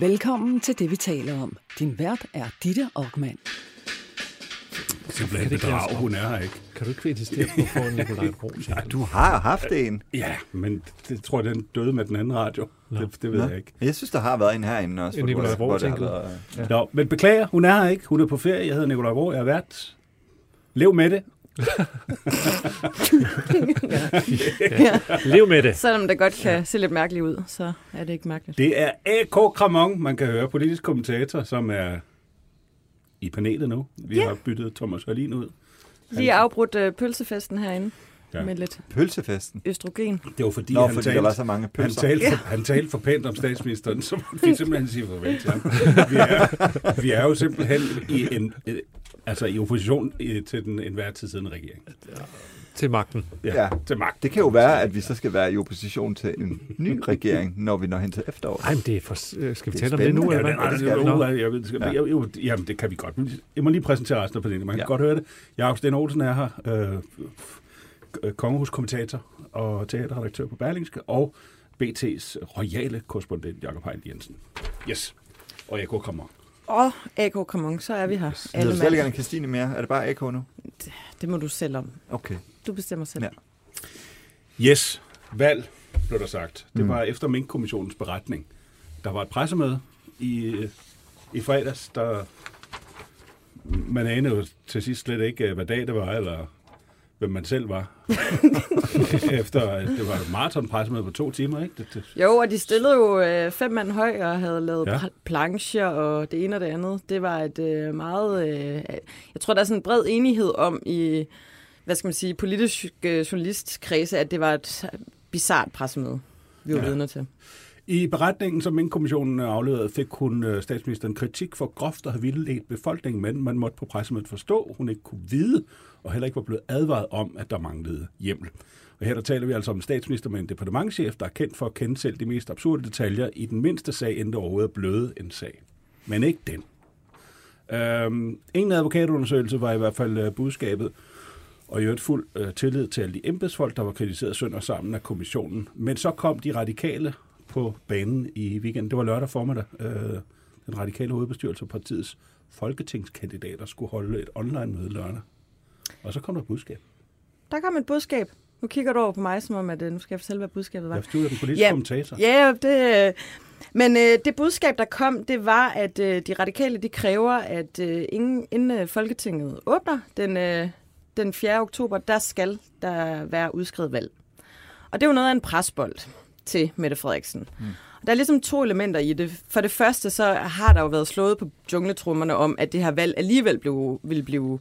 Velkommen til det, vi taler om. Din vært er Ditte Aukmann. Simpelthen bedrag, hun er her ikke. Kan du ikke insistere på en Nikolaj Brosen? Nej, Du har haft en. Ja, men det tror jeg, den døde med den anden radio. Det, det ved Nå. jeg ikke. Jeg synes, der har været en herinde også. En Nikolaj har tænker været, ja. Nå, men beklager, hun er her ikke. Hun er på ferie. Jeg hedder Nikolaj Vraa. Jeg er vært. Lev med det. Lev med det. Selvom det godt kan se lidt mærkeligt ud, så er det ikke mærkeligt. Det er A.K. Kramon, man kan høre. Politisk kommentator, som er i panelet nu. Vi Ja. har byttet Thomas Hørlin ud. Lige afbrudt øh, pølsefesten herinde Ja. ja. med lidt Pølsefesten. østrogen. Det var fordi, Nå, han, fordi talte, der var så mange han, pølser. talte for, han talte for pænt om statsministeren, så måtte vi simpelthen sige farvel til ham. Vi er, vi er jo simpelthen i en... Altså i opposition til den enhver tid siden regering. Til magten. Ja, Ja. til magt. Det kan jo være, at vi så skal være i opposition til en ny regering, når vi når hen til efterår. Ej, men det er for... øh, Skal vi tale om det nu, eller Ja, det, skal vi. nej, jo, jamen, det kan vi godt. Jeg må lige præsentere resten af panelet. Man kan Ja. godt høre det. Jakob Sten Olsen er her, øh, øh, kongehuskommentator og teaterredaktør på Berlingske, og BT's royale korrespondent Jakob Hein Jensen. Yes. Og jeg kommer. Og AK Kramon, så er vi her. Hedder Alle du gerne Christine mere? Er det bare AK nu? Det må du selv om. Okay. Du bestemmer selv. Ja. Yes, valg, blev der sagt. Det Mm. var efter Mink-kommissionens beretning. Der var et pressemøde i, i fredags, der man anede jo til sidst slet ikke, hvad dag det var, eller hvem man selv var. efter, at det var et maratonpressemøde på to timer, ikke? Det, det, Jo, og de stillede jo øh, fem mand høj og havde lavet Ja. plancher og det ene og det andet. Det var et øh, meget... Øh, jeg tror, der er sådan en bred enighed om i, hvad skal man sige, politisk øh, journalistkredse, at det var et bizart pressemøde, vi var ja. vidner til. I beretningen, som Mink-kommissionen afleverede, fik hun øh, statsministeren kritik for groft at have vildledt befolkningen, men man måtte på pressemødet forstå, hun ikke kunne vide, og heller ikke var blevet advaret om, at der manglede hjemmel. Og her der taler vi altså om en statsminister med en departementchef, der er kendt for at kende selv de mest absurde detaljer. I den mindste sag endte overhovedet at bløde en sag. Men ikke den. Øhm, ingen advokatundersøgelse var i hvert fald øh, budskabet, og i øvrigt fuld øh, tillid til alle de embedsfolk, der var kritiseret sønder sammen af kommissionen. Men så kom de radikale på banen i weekenden. Det var lørdag formiddag. Øh, den radikale hovedbestyrelse og partiets folketingskandidater skulle holde et online-møde lørdag. Og så kom der et budskab. Der kom et budskab. Nu kigger du over på mig, som om, at øh, nu skal jeg fortælle, hvad budskabet var. Jeg forstod, den politiske Ja. kommentator. Ja, det, øh, men øh, det budskab, der kom, det var, at øh, de radikale de kræver, at øh, ingen, inden Folketinget åbner den, øh, den 4. oktober, der skal der være udskrevet valg. Og det er jo noget af en presbold til Mette Frederiksen. Mm. Der er ligesom to elementer i det. For det første, så har der jo været slået på jungletrummerne om, at det her valg alligevel blev, vil blive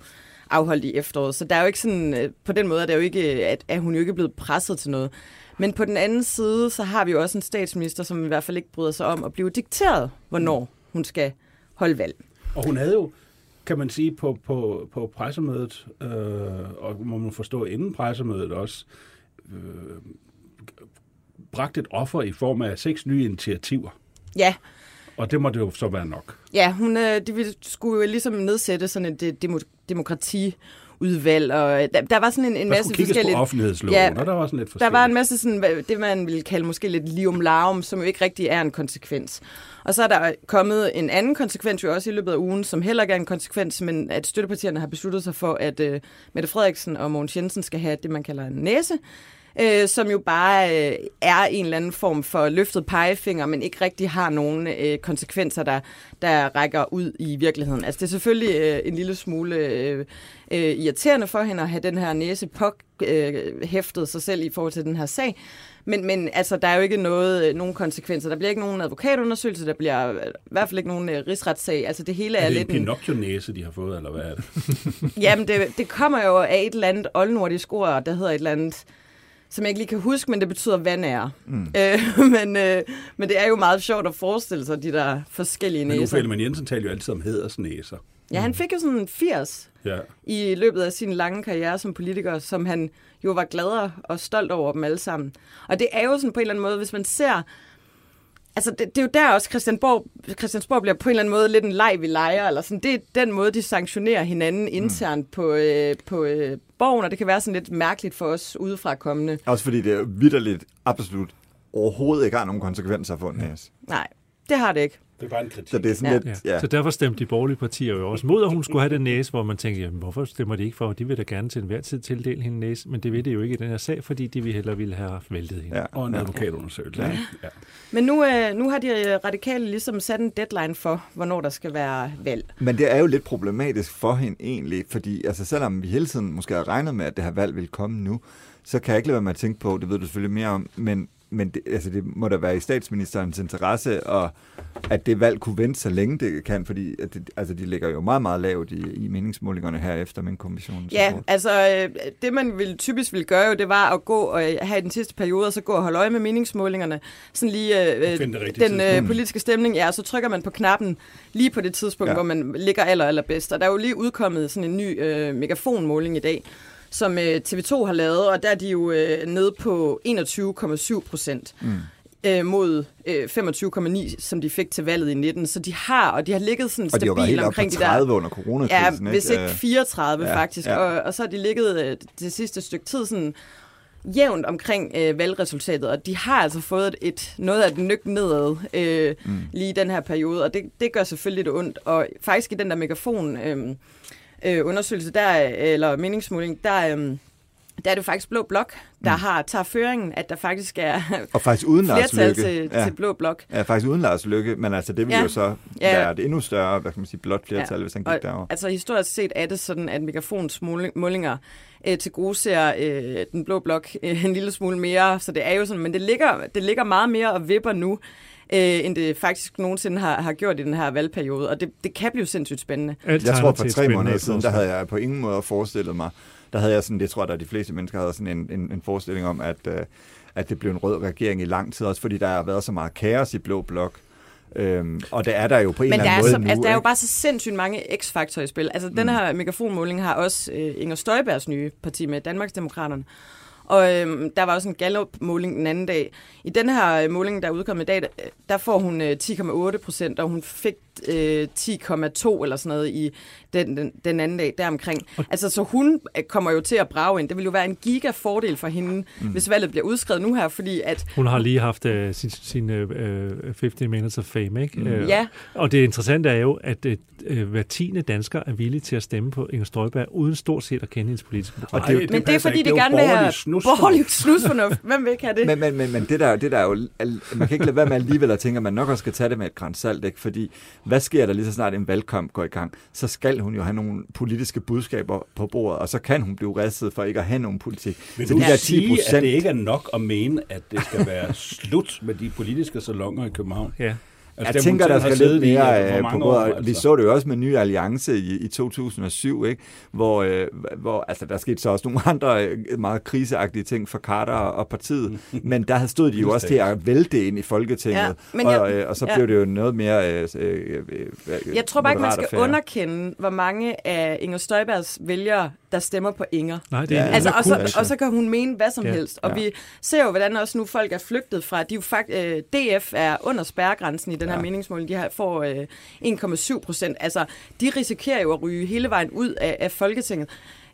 afholdt i efteråret. Så der er jo ikke sådan, øh, på den måde er, det jo ikke, at, at hun jo ikke blevet presset til noget. Men på den anden side, så har vi jo også en statsminister, som i hvert fald ikke bryder sig om at blive dikteret, hvornår hun skal holde valg. Og hun havde jo, kan man sige, på, på, på pressemødet, øh, og må man forstå inden pressemødet også, øh, bragt et offer i form af seks nye initiativer. Ja, Og det må det jo så være nok. ja hun, øh, de ville- skulle jo ligesom nedsætte sådan et øh, demo, demokratiudvalg, og øh, der, der var sådan en, en Der masse forskellige... offentlighedsloven, Ja, og der var sådan lidt Der var en masse sådan, det, man ville kalde måske lidt lium larum, som jo ikke rigtig er en konsekvens. Og så er der kommet en anden konsekvens jo også i løbet af ugen, som heller ikke er en konsekvens, men at støttepartierne har besluttet sig for, at uh, Mette Frederiksen og Mogens Jensen skal have det, man kalder en næse, øh, som jo bare øh, er en eller anden form for løftet pegefinger, men ikke rigtig har nogen øh, konsekvenser, der, der rækker ud i virkeligheden. Altså det er selvfølgelig øh, en lille smule øh, øh, irriterende for hende at have den her næse påhæftet øh, hæftet sig selv i forhold til den her sag, men, men altså, der er jo ikke noget, øh, nogen konsekvenser. Der bliver ikke nogen advokatundersøgelse, der bliver øh, i hvert fald ikke nogen øh, rigsretssag. Altså det hele er, Er det lidt en, Pinocchio-næse, de har fået, eller hvad er det? Jamen, det, det kommer jo af et eller andet oldnordisk ord, der hedder et eller andet, som jeg ikke lige kan huske, men det betyder vandære. Mm. Øh, men, øh, men det er jo meget sjovt at forestille sig, de der forskellige Men næser. Uffe Ellemann Jensen taler jo altid om hædersnæser. Ja, han fik jo sådan 80 Ja. i løbet af sin lange karriere som politiker, som han jo var glad og stolt over dem alle sammen. Og det er jo sådan på en eller anden måde, hvis man ser... Altså, det, det er jo der også, Christiansborg, Christiansborg bliver på en eller anden måde lidt en leg, vi leger, eller sådan. Det er den måde, de sanktionerer hinanden internt på, øh, på øh, borgen, og det kan være sådan lidt mærkeligt for os udefra kommende. Også fordi det er vidderligt absolut overhovedet ikke har nogen konsekvenser for en næse. Nej, det har det ikke. Det var en kritik. Så det er sådan Ja. lidt, Ja. Så derfor stemte de borgerlige partier jo også mod, at hun skulle have den næse, hvor man tænkte, jamen, hvorfor stemmer de ikke for? De vil da gerne til enhver tid tildele hende en næse, men det vil det jo ikke i den her sag, fordi de vil hellere ville have væltet hende. Ja. Og en Ja. advokatundersøgelse. Ja. Ja. Ja. Men nu, øh, nu har de øh, radikale ligesom sat en deadline for, hvornår der skal være valg. Men det er jo lidt problematisk for hende egentlig, fordi altså, selvom vi hele tiden måske har regnet med, at det her valg vil komme nu, så kan jeg ikke lade være med at tænke på, det ved du selvfølgelig mere om, men, men det, altså, det må da være i statsministerens interesse, og at det valg kunne vente så længe det kan, fordi at det, altså, de ligger jo meget, meget lavt i, i meningsmålingerne her efter min kommissionen. Ja, altså øh, det man ville, typisk ville gøre jo, det var at gå og øh, have den sidste periode, og så gå og holde øje med meningsmålingerne. Sådan lige øh, rigtige den øh, politiske stemning, ja, og så trykker man på knappen lige på det tidspunkt, Ja. hvor man ligger aller, allerbedst. Og der er jo lige udkommet sådan en ny øh, megafonmåling i dag, som øh, TV2 har lavet, og der er de jo øh, nede på 21,7 procent. Mm. Øh, mod øh, 25,9, som de fik til valget i 19. Så de har, og de har ligget sådan Og de har været stabilt helt op på omkring de der 30 under coronakrisen, Ja, hvis ikke Øh, 34 ja, ja, faktisk. ja. Og, og så har de ligget øh, det sidste stykke tid sådan jævnt omkring øh, valgresultatet, og de har altså fået et, et noget af et nyk nedad øh, mm. lige i den her periode, og det, det gør selvfølgelig lidt ondt. Og faktisk i den der megafon øh, øh, undersøgelse, der, eller meningsmåling, der, øh, der er det faktisk Blå Blok, der Mm. har tager føringen, at der faktisk er Og faktisk uden Lars Løkke. til, ja. til Blå Blok. Ja, faktisk uden Lars Lykke, men altså det vil Ja. jo så Ja. være et endnu større, hvad kan man sige, blot flertal, ja. hvis han gik og, derover. Altså historisk set er det sådan, at Megafons målinger øh, til gode ser øh, den blå blok øh, en lille smule mere, så det er jo sådan, men det ligger, det ligger meget mere og vipper nu, øh, end det faktisk nogensinde har, har gjort i den her valgperiode, og det, det kan blive sindssygt spændende. Alt Jeg tror for tre måneder siden, der havde jeg på ingen måde forestillet mig, der havde jeg sådan, det tror jeg, at de fleste mennesker havde sådan en, en, en forestilling om, at, øh, at det blev en rød regering i lang tid, også fordi der har været så meget kaos i Blå Blok. Øhm, og det er der jo på en Men eller der er, anden så, måde nu. altså, der er jo bare så sindssygt mange x-faktorer i spil. Altså, mm. den her megafonmåling har også øh, Inger Støjbergs nye parti med, Danmarksdemokraterne. Og øhm, der var også en Gallup-måling den anden dag. I den her øh, måling, der er udkommet i dag, der, øh, der får hun øh, 10,8 procent, og hun fik øh, 10,2 eller sådan noget i den, den, den anden dag deromkring. Altså, så hun øh, kommer jo til at brage ind. Det vil jo være en giga-fordel for hende, mm. hvis valget bliver udskrevet nu her, fordi at Hun har lige haft uh, sin, sin uh, 15 minutes of fame, ikke? Mm. Øh, ja, Og det interessante er jo, at uh, hver tiende dansker er villig til at stemme på Inger Støjberg, uden stort set at kende hendes politiske program. Og det er jo- men det er passer fordi, ikke. det Det er jo gerne vil have borgerlig snusfornuft. Hvem vil ikke have det? Men, men, men, men det, der, det der er jo, man kan ikke lade være med alligevel at tænke, at man nok også skal tage det med et græns salt, ikke? fordi hvad sker der lige så snart en valgkamp går i gang? Så skal hun jo have nogle politiske budskaber på bordet, og så kan hun blive ristet for ikke at have nogen politik. Vil så du de der sige, 10 at procent, det ikke er nok at mene, at det skal være slut med de politiske salonger i København? Ja. Altså, jeg tænker, der skal lidt i, mere altså, hvor øh, på bordet. år, Vi så det jo også med Ny Alliance i, i 2007, ikke? Hvor, øh, hvor altså, der skete så også nogle andre øh, meget kriseagtige ting for Carter og partiet, men der stod de jo også til at vælte ind i Folketinget, Ja, men og, jeg- øh, og så ja. blev det jo noget mere øh, øh, øh, Jeg tror bare ikke, man skal affære. underkende, hvor mange af Inger Støjbergs vælgere, der stemmer på Inger. Nej, det er Ja. Altså, og, så, altså. og så kan hun mene hvad som Ja. helst. Og Ja. vi ser jo, hvordan også nu folk er flygtet fra. De er jo fakt, øh, DF er under spærregrænsen i den her Ja. meningsmåling. De har, får øh, 1,7 procent. Altså, de risikerer jo at ryge hele vejen ud af, af Folketinget.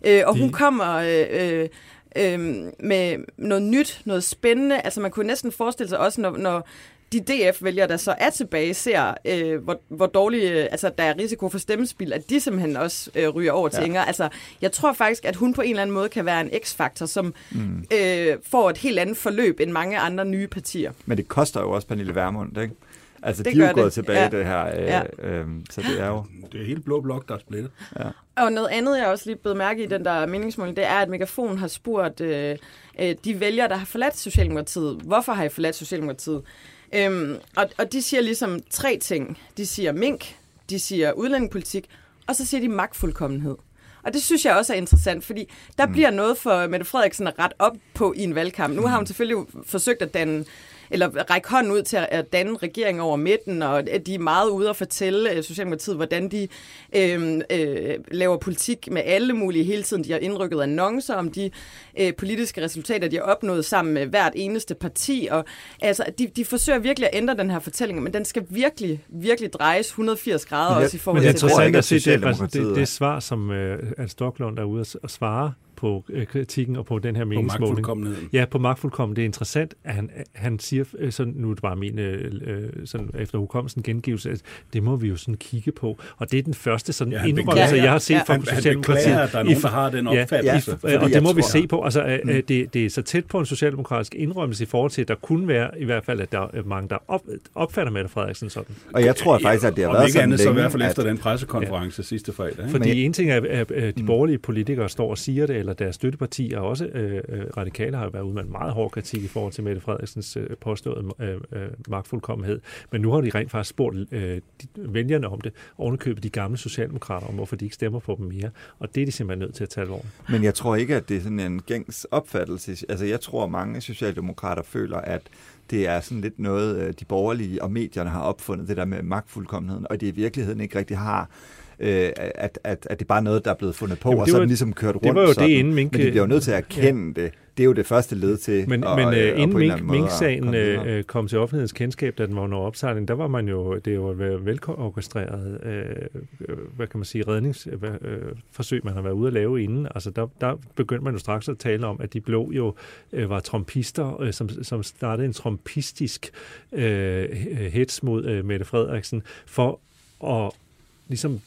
Øh, og De- hun kommer... Øh, øh, øh, med noget nyt, noget spændende. Altså man kunne næsten forestille sig også, når, når de DF-vælgere, der så er tilbage, ser, øh, hvor, hvor dårlige, øh, altså der er risiko for stemmespil, at de simpelthen også øh, ryger over til ja. Inger. Altså, jeg tror faktisk, at hun på en eller anden måde kan være en x-faktor, som mm. øh, får et helt andet forløb end mange andre nye partier. Men det koster jo også Pernille Vermund, ikke? Altså, Det de er jo gået det. tilbage Ja. det her, øh, Ja. øh, så det er jo... Det er hele blå blok, der er splittet. Og noget andet, jeg også lige blevet mærke i den der meningsmåling, det er, at Megafon har spurgt øh, øh, de vælgere, der har forladt Socialdemokratiet, hvorfor har I forladt Socialdemokratiet? Øhm, og, og de siger ligesom tre ting. De siger mink, de siger udlændingepolitik, og så siger de magtfuldkommenhed. Og det synes jeg også er interessant, fordi der mm. bliver noget for Mette Frederiksen at rette op på i en valgkamp. Nu har hun selvfølgelig forsøgt at danne eller række hånden ud til at danne regering over midten, og de er meget ude at fortælle øh, Socialdemokratiet, hvordan de øh, øh, laver politik med alle mulige hele tiden. De har indrykket annoncer om de øh, politiske resultater, de har opnået sammen med hvert eneste parti, og altså, de, de forsøger virkelig at ændre den her fortælling, men den skal virkelig, virkelig drejes 180 grader Men jeg- også i forhold Men det er til... tror interessant ikke, at se det, er det, er- det svar, som uh, Al Stoklund er ude at svare på øh, kritikken og på den her På meningsmåling. magtfuldkommenheden. Ja, på magtfuldkommen. Det er interessant, at han, han siger, øh, sådan, nu er det bare min, øh, sådan efter hukommelsen gengivelse, at det må vi jo sådan kigge på. Og det er den første sådan Ja, ja, han indrømmelse, jeg har set ja. fra Han, han Socialdemokratiet. beklager, at der er nogen, der har den Ja, opfattelse. Ja, fordi og det må vi tror- se på. Altså, mm. det, det er så tæt på en socialdemokratisk indrømmelse i forhold til, at der kunne være i hvert fald, at der er mange, der op, opfatter Mette Frederiksen sådan. Og jeg tror faktisk, at det har Om været ikke sådan andet, så i længe, hvert fald efter at, den pressekonference sidste fredag. Ikke? Fordi Men- en ting er, at at de borgerlige politikere står og siger det, eller deres støttepartier også, øh, øh, radikale har jo været ude med en meget hård kritik i forhold til Mette Frederiksens øh, påståede øh, øh, magtfuldkommenhed. Men nu har de rent faktisk spurgt øh, de, vælgerne om det, ovenikøbet de gamle socialdemokrater om, hvorfor de ikke stemmer på dem mere. Og det er de simpelthen nødt til at tage alvorligt. Men jeg tror ikke, at det er sådan en gængs opfattelse. Altså, jeg tror, mange socialdemokrater føler, at det er sådan lidt noget, øh, de borgerlige og medierne har opfundet, det der med magtfuldkommenheden, og det i virkeligheden ikke rigtig har øh, at, at, at det er bare noget, der er blevet fundet på, Jamen, og det så er den ligesom kørt rundt det var jo det, sådan. inden Mink- Men de bliver jo nødt til at erkende det. Det er jo det første led til Men, at, men øh, øh, inden Mink, Mink-sagen videre. øh, øh, kom til offentlighedens kendskab, da den var under opsejling, der var man jo, det var et velorkestreret, øh, hvad kan man sige, redningsforsøg, øh, man har været ude at lave inden. Altså der, der begyndte man jo straks at tale om, at de blå jo øh, var trompister, øh, som, som startede en trompistisk øh, hets mod øh, Mette Frederiksen, for at ligesom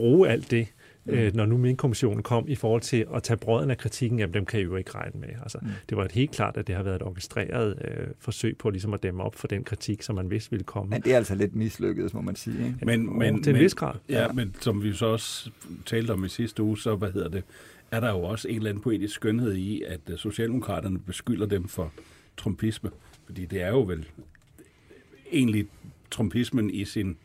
bruge alt det, øh, når nu min kommissionen kom i forhold til at tage brøden af kritikken, jamen dem kan I jo ikke regne med. Altså, mm. Det var et helt klart, at det har været et orkestreret øh, forsøg på ligesom at dæmme op for den kritik, som man vidste ville komme. Men det er altså lidt mislykket, må man sige. Ikke? Men, men, til en men, vis grad. Ja, men som vi så også talte om i sidste uge, så hvad hedder det, er der jo også en eller anden poetisk skønhed i, at øh, Socialdemokraterne beskylder dem for trumpisme. Fordi det er jo vel egentlig trumpismen i sin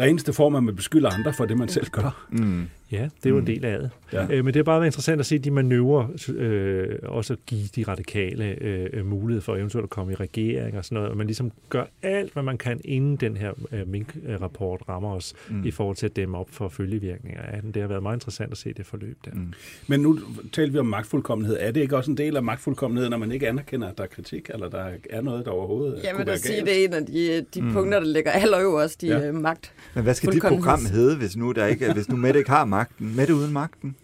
reneste form, at man beskylder andre for det, man selv gør. Mm. Ja, det er jo en del af det. Ja. Øh, men det har bare været interessant at se de manøvrer, øh, også at give de radikale øh, mulighed for eventuelt at komme i regering og sådan noget, og man ligesom gør alt, hvad man kan, inden den her øh, Mink-rapport rammer os, mm. i forhold til at dæmme op for følgevirkninger af den. Det har været meget interessant at se det forløb der. Mm. Men nu taler vi om magtfuldkommenhed. Er det ikke også en del af magtfuldkommenhed, når man ikke anerkender, at der er kritik, eller der er noget, der overhovedet Jeg kunne vil da være sige, galt? det er en af de, de mm. punkter, der ligger allerøverst i Ja. ja. magt. Men hvad skal dit program hedde, hvis nu, der ikke, hvis nu Mette ikke har magten? Mette uden magten?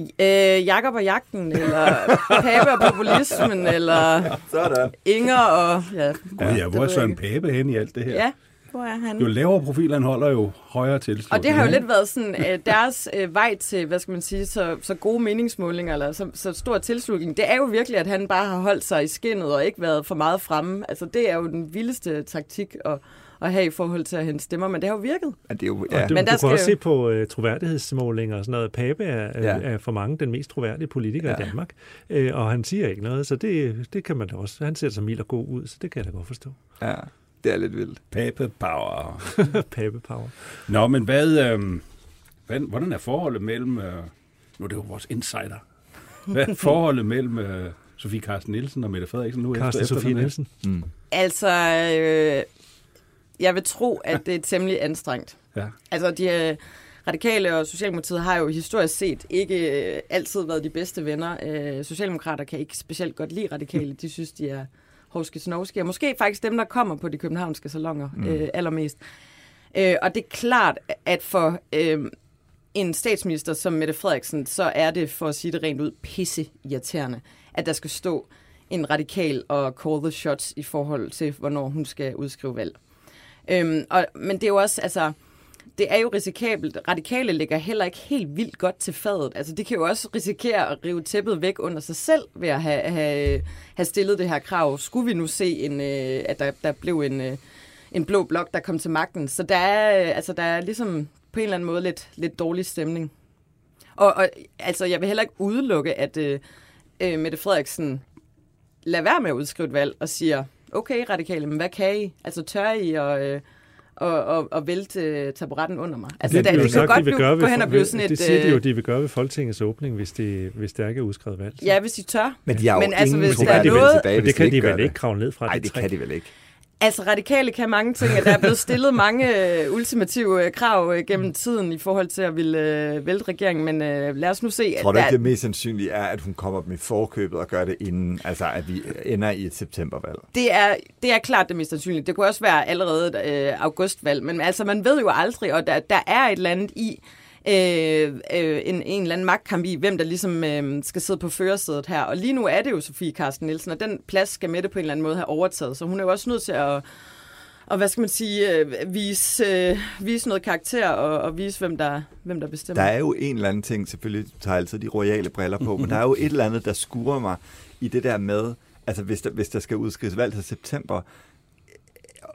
Øh, Jakob og jagten, eller Pape og populismen, eller Sådan. Inger og... Ja, Gud, ja, hvor er Søren ikke. Pape hen i alt det her? Ja, hvor er han? Jo lavere profil han holder, jo højere tilslutning. Og det har jo lidt været sådan øh, deres øh, vej til, hvad skal man sige, så, så gode meningsmålinger, eller så, så stor tilslutning. Det er jo virkelig, at han bare har holdt sig i skinnet og ikke været for meget fremme. Altså, det er jo den vildeste taktik at, at have i forhold til at hente stemmer, men det har jo virket. Ja, det er jo, Og ja. du, Men der du kan også skal se på uh, troværdighedsmålinger og sådan noget. Pape er, Ja. er for mange den mest troværdige politiker ja. I Danmark, uh, og han siger ikke noget, så det, det kan man da også. Han ser sig mild og god ud, så det kan jeg da godt forstå. ja, det er lidt vildt. Pape Power. Pape Power. Nå, men hvad, øh, hvad, hvordan er forholdet mellem... Øh, nu er det jo vores insider. Hvad er forholdet mellem øh, Sofie Carsten Nielsen og Mette Frederiksen nu Karsten efter, Sofie den her? Nielsen. Mm. Altså, øh, jeg vil tro, at det er temmelig anstrengt. Ja. Altså, de øh, radikale og Socialdemokratiet har jo historisk set ikke øh, altid været de bedste venner. Øh, Socialdemokrater kan ikke specielt godt lide radikale. De synes, de er hovske snovske. Og måske faktisk dem, der kommer på de københavnske salonger mm. øh, allermest. Øh, og det er klart, at for øh, en statsminister som Mette Frederiksen, så er det, for at sige det rent ud, pisse irriterende, at der skal stå en radikal og call the shots i forhold til, hvornår hun skal udskrive valg. Øhm, og, men det er jo også, altså, det er jo risikabelt. Radikale ligger heller ikke helt vildt godt til fadet. Altså, det kan jo også risikere at rive tæppet væk under sig selv ved at have, have, have stillet det her krav. Skulle vi nu se, en, øh, at der, der blev en, øh, en blå blok, der kom til magten. Så der er, øh, altså, der er ligesom på en eller anden måde lidt, lidt dårlig stemning. Og, og altså, jeg vil heller ikke udelukke, at øh, øh, Mette Frederiksen lader være med at udskrive et valg og siger, okay, radikale, men hvad kan I? Altså, tør I at, øh, og, og, og vælte taburetten under mig? Altså, det, det, bliver det jo kan sagt, de godt vil blive, gøre gå hen og blive sådan et... Det siger de jo, øh, de vil gøre ved Folketingets åbning, hvis, det, hvis der ikke er udskrevet valg. Ja, hvis de tør. Men de har jo Men altså, ingen hvis der er noget- tilbage, Men hvis det kan de de ikke vel gør ikke kravle ned fra Nej, det det kan de vel ikke. Altså, radikale kan mange ting, og der er blevet stillet mange øh, ultimative øh, krav øh, gennem tiden i forhold til at ville øh, vælte regeringen, men øh, lad os nu se, tror du der, ikke, det mest sandsynlige er, at hun kommer med forkøbet og gør det inden, altså at vi ender i et septembervalg? det, er, det er klart det mest sandsynlige. Det kunne også være allerede et øh, augustvalg, men altså, man ved jo aldrig, og der, der er et eller andet i, øh, øh, en, en eller anden magtkamp i, hvem der ligesom øh, skal sidde på førersædet her. Og lige nu er det jo Sofie Carsten Nielsen, og den plads skal Mette på en eller anden måde have overtaget. Så hun er jo også nødt til at og hvad skal man sige, øh, vise, øh, vise noget karakter og, og vise, hvem der, hvem der bestemmer. Der er jo en eller anden ting, selvfølgelig tager altid de royale briller på, men der er jo et eller andet, der skurer mig i det der med, altså hvis der, hvis der skal udskrives valg til september,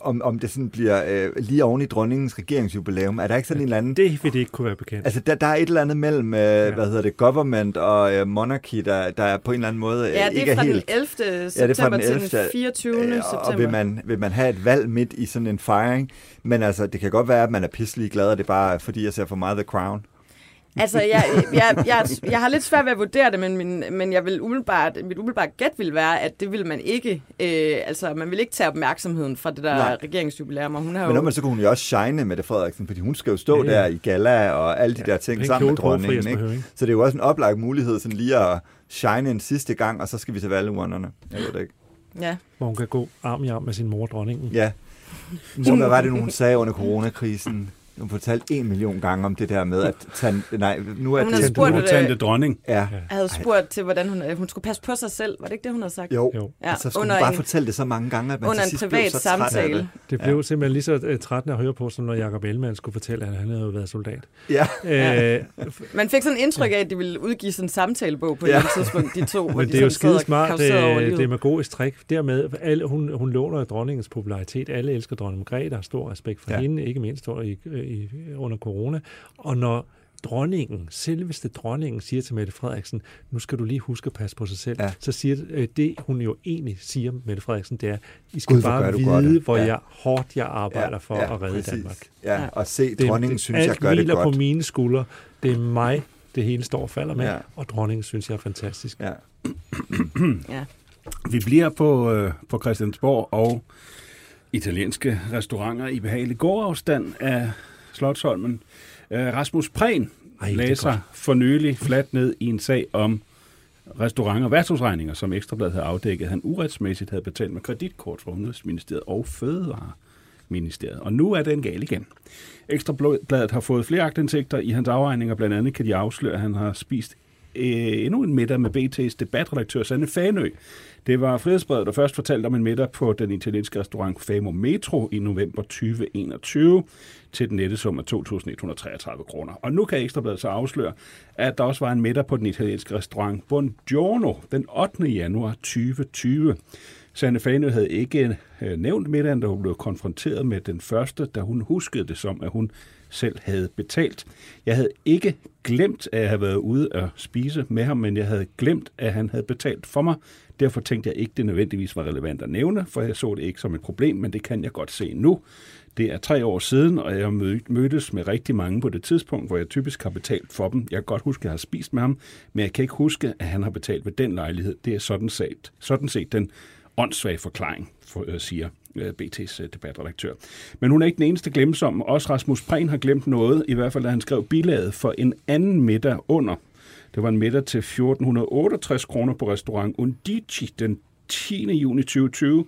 om, om det sådan bliver øh, lige oven i dronningens regeringsjubilæum. Er der ikke sådan en eller anden... Det vil det ikke kunne være bekendt. Altså, der, der er et eller andet mellem, øh, ja. hvad hedder det, government og øh, monarchy, der, der er på en eller anden måde øh, ja, det ikke er er helt... den 11. september ja, det er fra den 11. til den 24. Øh, september. Og vil man, vil man have et valg midt i sådan en fejring? Men altså, det kan godt være, at man er pisselig glad, og det er bare fordi, jeg ser for meget The Crown. Altså, jeg, jeg, jeg, jeg har lidt svært ved at vurdere det, men, min, men jeg vil umiddelbart, mit umiddelbart gæt vil være, at det vil man ikke, øh, altså man vil ikke tage opmærksomheden fra det der Nej. regeringsjubilæum. Og hun har men jo... Men så kunne hun jo også shine med det Frederiksen, fordi hun skal jo stå ja, ja. der i gala og alle de ja, der ting sammen med dronningen. Ikke? Så det er jo også en oplagt mulighed sådan lige at shine en sidste gang, og så skal vi til valgurnerne. Jeg ved det ikke. Ja. Hvor hun kan gå arm i arm med sin mor, dronningen. Ja. Så hvad var det, hun sagde under coronakrisen? Hun fortalt en million gange om det der med, at tan, nej, nu er hun det... Spurgt, nu tante dronning. Ja. Jeg havde spurgt til, hvordan hun, hun skulle passe på sig selv. Var det ikke det, hun havde sagt? Jo, jo. Ja, så skulle hun bare en, fortælle det så mange gange, at man under til sidst en privat blev så samtale. det. Det blev ja. simpelthen lige så uh, trættende at høre på, som når Jacob Ellemann skulle fortælle, at han havde været soldat. Ja. Øh, man fik sådan en indtryk af, at de ville udgive sådan en samtalebog på ja. et tidspunkt, de to. Men de det er jo skide smart, det, demagogisk trick. Dermed, alle, hun, hun låner dronningens popularitet. Alle elsker dronning Margrethe, har stor respekt for ja. hende, ikke mindst i, i, under corona. Og når dronningen, selveste dronningen, siger til Mette Frederiksen, nu skal du lige huske at passe på sig selv, ja. så siger det, øh, det, hun jo egentlig siger, Mette Frederiksen, det er, I skal Gud, bare vide, hvor ja. jeg, hårdt jeg arbejder ja, for ja, at redde præcis. Danmark. Ja, og se, dronningen det, synes, jeg gør det godt. på mine skuldre. Det er mig, det hele står og falder med, ja. og dronningen synes jeg er fantastisk. Ja. ja. Vi bliver på, øh, på Christiansborg og italienske restauranter i behagelig gårdafstand af Slottholmen. Uh, Rasmus Prehn Ej, læser for nylig fladt ned i en sag om restauranter og værtshusregninger, som Ekstrabladet havde afdækket, han uretsmæssigt havde betalt med kreditkort fra Udenrigsministeriet og Fødevareministeriet. Og nu er den gal igen. Ekstrabladet har fået flere agtindsigter i hans afregninger. Blandt andet kan de afsløre, at han har spist øh, endnu en middag med BT's debatredaktør Sanne Fanø. Det var Frihedsbrevet, der først fortalte om en middag på den italienske restaurant Famo Metro i november 2021 til den nette sum af 2.133 kroner. Og nu kan Ekstrabladet så afsløre, at der også var en middag på den italienske restaurant Buongiorno den 8. januar 2020. Sanne Fanø havde ikke øh, nævnt middagen, da hun blev konfronteret med den første, da hun huskede det som, at hun selv havde betalt. Jeg havde ikke glemt, at jeg havde været ude og spise med ham, men jeg havde glemt, at han havde betalt for mig. Derfor tænkte jeg ikke, det nødvendigvis var relevant at nævne, for jeg så det ikke som et problem, men det kan jeg godt se nu. Det er tre år siden, og jeg mødtes med rigtig mange på det tidspunkt, hvor jeg typisk har betalt for dem. Jeg kan godt huske, at jeg har spist med ham, men jeg kan ikke huske, at han har betalt ved den lejlighed. Det er sådan set, sådan set den åndssvage forklaring, for, øh, siger Øh, BT's øh, debatredaktør. Men hun er ikke den eneste glemsom. Også Rasmus Prehn har glemt noget, i hvert fald da han skrev bilaget for en anden middag under. Det var en middag til 1468 kroner på restaurant Undici den 10. juni 2020,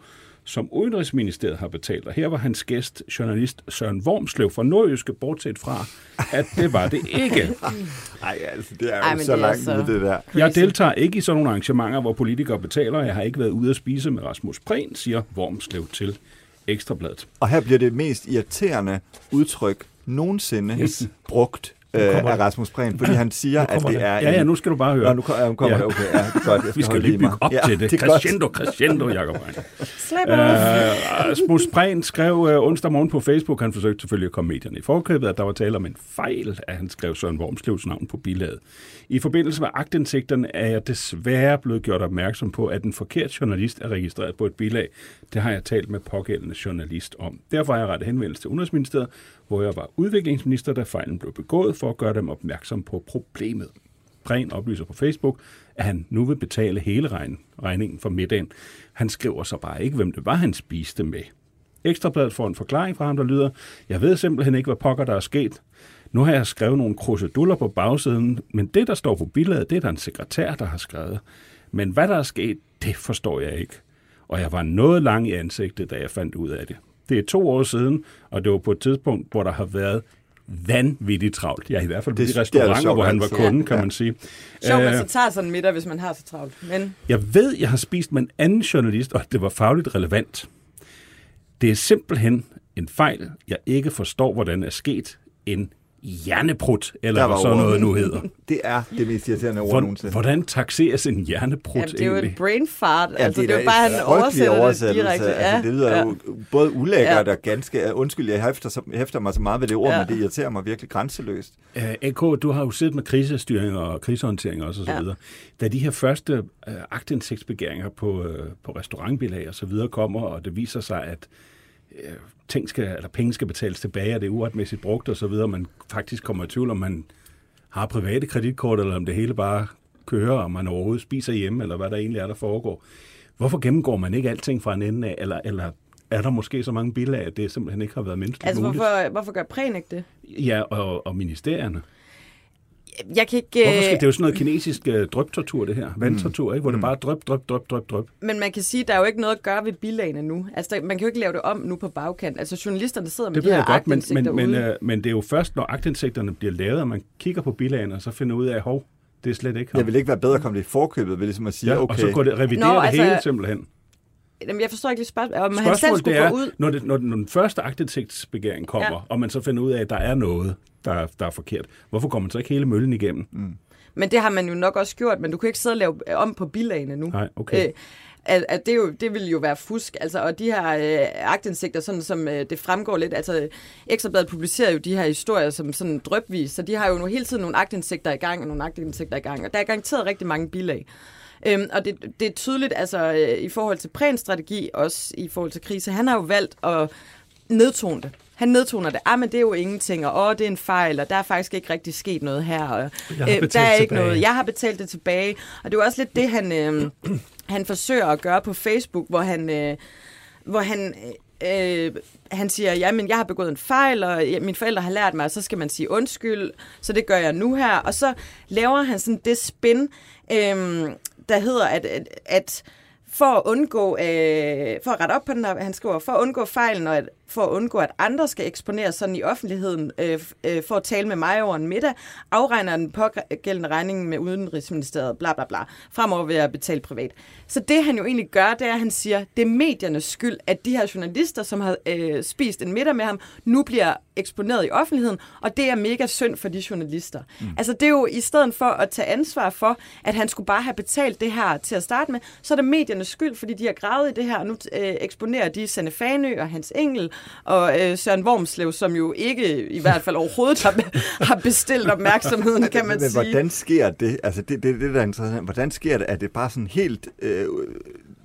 som Udenrigsministeriet har betalt. Og her var hans gæst, journalist Søren Wormslev fra Nordjyske, bortset fra, at det var det ikke. Nej, altså, det er jo Ej, så langt så... det der. Jeg deltager ikke i sådan nogle arrangementer, hvor politikere betaler. Jeg har ikke været ude at spise med Rasmus Prehn, siger Wormslev til Ekstrabladet. Og her bliver det mest irriterende udtryk nogensinde yes. brugt øh, af Rasmus Prehn, fordi han siger, at det er... Ja, ja, nu skal du bare høre. Nå, nu kommer, ja, kommer ja. okay, ja, det er godt. Jeg Vi skal lige bygge op ja, til det. det crescendo, crescendo, Jacob Slap uh, Rasmus Prehn skrev uh, onsdag morgen på Facebook, han forsøgte selvfølgelig at komme medierne i forkøbet, at der var tale om en fejl, at han skrev Søren Wormslevs navn på bilaget. I forbindelse med agtindsigterne er jeg desværre blevet gjort opmærksom på, at en forkert journalist er registreret på et bilag. Det har jeg talt med pågældende journalist om. Derfor har jeg rettet henvendelse til Udenrigsministeriet, hvor jeg var udviklingsminister, da fejlen blev begået, for at gøre dem opmærksom på problemet. Prehn oplyser på Facebook, at han nu vil betale hele regningen for middagen. Han skriver så bare ikke, hvem det var, han spiste med. Ekstrabladet får en forklaring fra ham, der lyder, jeg ved simpelthen ikke, hvad pokker der er sket. Nu har jeg skrevet nogle kruseduller på bagsiden, men det, der står på billedet, det er der en sekretær, der har skrevet. Men hvad der er sket, det forstår jeg ikke. Og jeg var noget lang i ansigtet, da jeg fandt ud af det. Det er to år siden, og det var på et tidspunkt, hvor der har været vanvittigt travlt. Ja, i hvert fald på Det- de det er restauranter, sjovt hvor han var altid. kunde, kan Ja. man sige. Sjovt, man Øh, så tager sådan en middag, hvis man har så travlt. Men Jeg ved, jeg har spist med en anden journalist, og det var fagligt relevant. Det er simpelthen en fejl, jeg ikke forstår, hvordan er sket. En hjerneprut, eller hvad sådan noget nu hedder. Det er det mest irriterende ord Hvor, nogensinde. hvordan taxeres en hjerneprut ja, det er jo et brain fart. Ja, altså, det, da er jo bare, en han oversætter det oversættelse. direkte. Altså, det lyder ja. jo både ulækkert Ja. og ganske undskyld, jeg hæfter, hæfter mig så meget ved det ord, Ja. men det irriterer mig virkelig grænseløst. Uh, AK, du har jo siddet med krisestyring og krisehåndtering også, og så Ja. videre. Da de her første uh, aktindsigtsbegæringer på, uh, på restaurantbilag og så videre kommer, og det viser sig, at uh, ting skal, eller penge skal betales tilbage, og det er uretmæssigt brugt og så videre, man faktisk kommer i tvivl, om man har private kreditkort, eller om det hele bare kører, og man overhovedet spiser hjemme, eller hvad der egentlig er, der foregår. Hvorfor gennemgår man ikke alting fra en ende af, eller, eller er der måske så mange bilag, at det simpelthen ikke har været menneskeligt Altså, muligt? hvorfor, hvorfor gør Præn ikke det? Ja, og, og ministerierne. Jeg kan ikke... Hvorfor skal, øh, det er jo sådan noget kinesisk uh, drøbtortur, det her. Vandtortur, ikke? hvor det bare er drøb, drøb, drøb, drøb, drøb. Men man kan sige, at der er jo ikke noget at gøre ved bilagene nu. Altså, der, man kan jo ikke lave det om nu på bagkant. Altså, journalisterne sidder med Det de her godt, men, men, men, uh, men det er jo først, når aktindsigterne bliver lavet, at man kigger på bilagene, og så finder ud af, hov, det er slet ikke ham. Jeg vil ikke være bedre at komme det i forkøbet, ved ligesom at sige, ja, okay, Og så går det revidere Nå, det altså- hele simpelthen. Jamen, jeg forstår ikke lige spørgsmålet. Om han selv Spørgsmålet skulle det er, gå ud... når, det, når, den- når den første aktindsigtsbegæring kommer, ja. og man så finder ud af, at der er noget, der, der er forkert, hvorfor går man så ikke hele møllen igennem? Mm. Men det har man jo nok også gjort, men du kan ikke sidde og lave øh, om på bilagene nu. Nej, okay. Øh, at, at det, er jo, det vil jo være fusk. Altså, og de her øh, aktindsigter, sådan som øh, det fremgår lidt, altså Ekstrabladet publicerer jo de her historier som sådan drøbvis, så de har jo nu hele tiden nogle aktindsigter i gang, og nogle aktindsigter i gang, og der er garanteret rigtig mange bilag. Øhm, og det, det er tydeligt, altså øh, i forhold til prænstrategi, også i forhold til krise, han har jo valgt at nedtone det. Han nedtoner det. Ah, men det er jo ingenting, og åh, det er en fejl, og der er faktisk ikke rigtig sket noget her. Og, øh, der er ikke tilbage. noget. Jeg har betalt det tilbage. Og det er jo også lidt det, han, øh, han forsøger at gøre på Facebook, hvor han, øh, hvor han, øh, han siger, ja, men jeg har begået en fejl, og mine forældre har lært mig, at så skal man sige undskyld, så det gør jeg nu her. Og så laver han sådan det spin, øh, der hedder, at, at, at for at undgå, øh, for at rette op på den her, han skriver, for at undgå fejlen, og at, for at undgå, at andre skal eksponeres sådan i offentligheden, øh, øh, for at tale med mig over en middag, afregner den pågældende regning med Udenrigsministeriet, bla bla bla. Fremover vil jeg betale privat. Så det han jo egentlig gør, det er, at han siger, det er mediernes skyld, at de her journalister, som har øh, spist en middag med ham, nu bliver eksponeret i offentligheden, og det er mega synd for de journalister. Mm. Altså det er jo i stedet for at tage ansvar for, at han skulle bare have betalt det her til at starte med, så er det mediernes skyld, fordi de har gravet i det her, og nu øh, eksponerer de Sanne Fanø og Hans Engel og øh, Søren Wormslev, som jo ikke i hvert fald overhovedet har, har bestilt opmærksomheden, kan man men sige. hvordan sker det? Altså, det, det, det der er interessant. Hvordan sker det, at det bare sådan helt øh,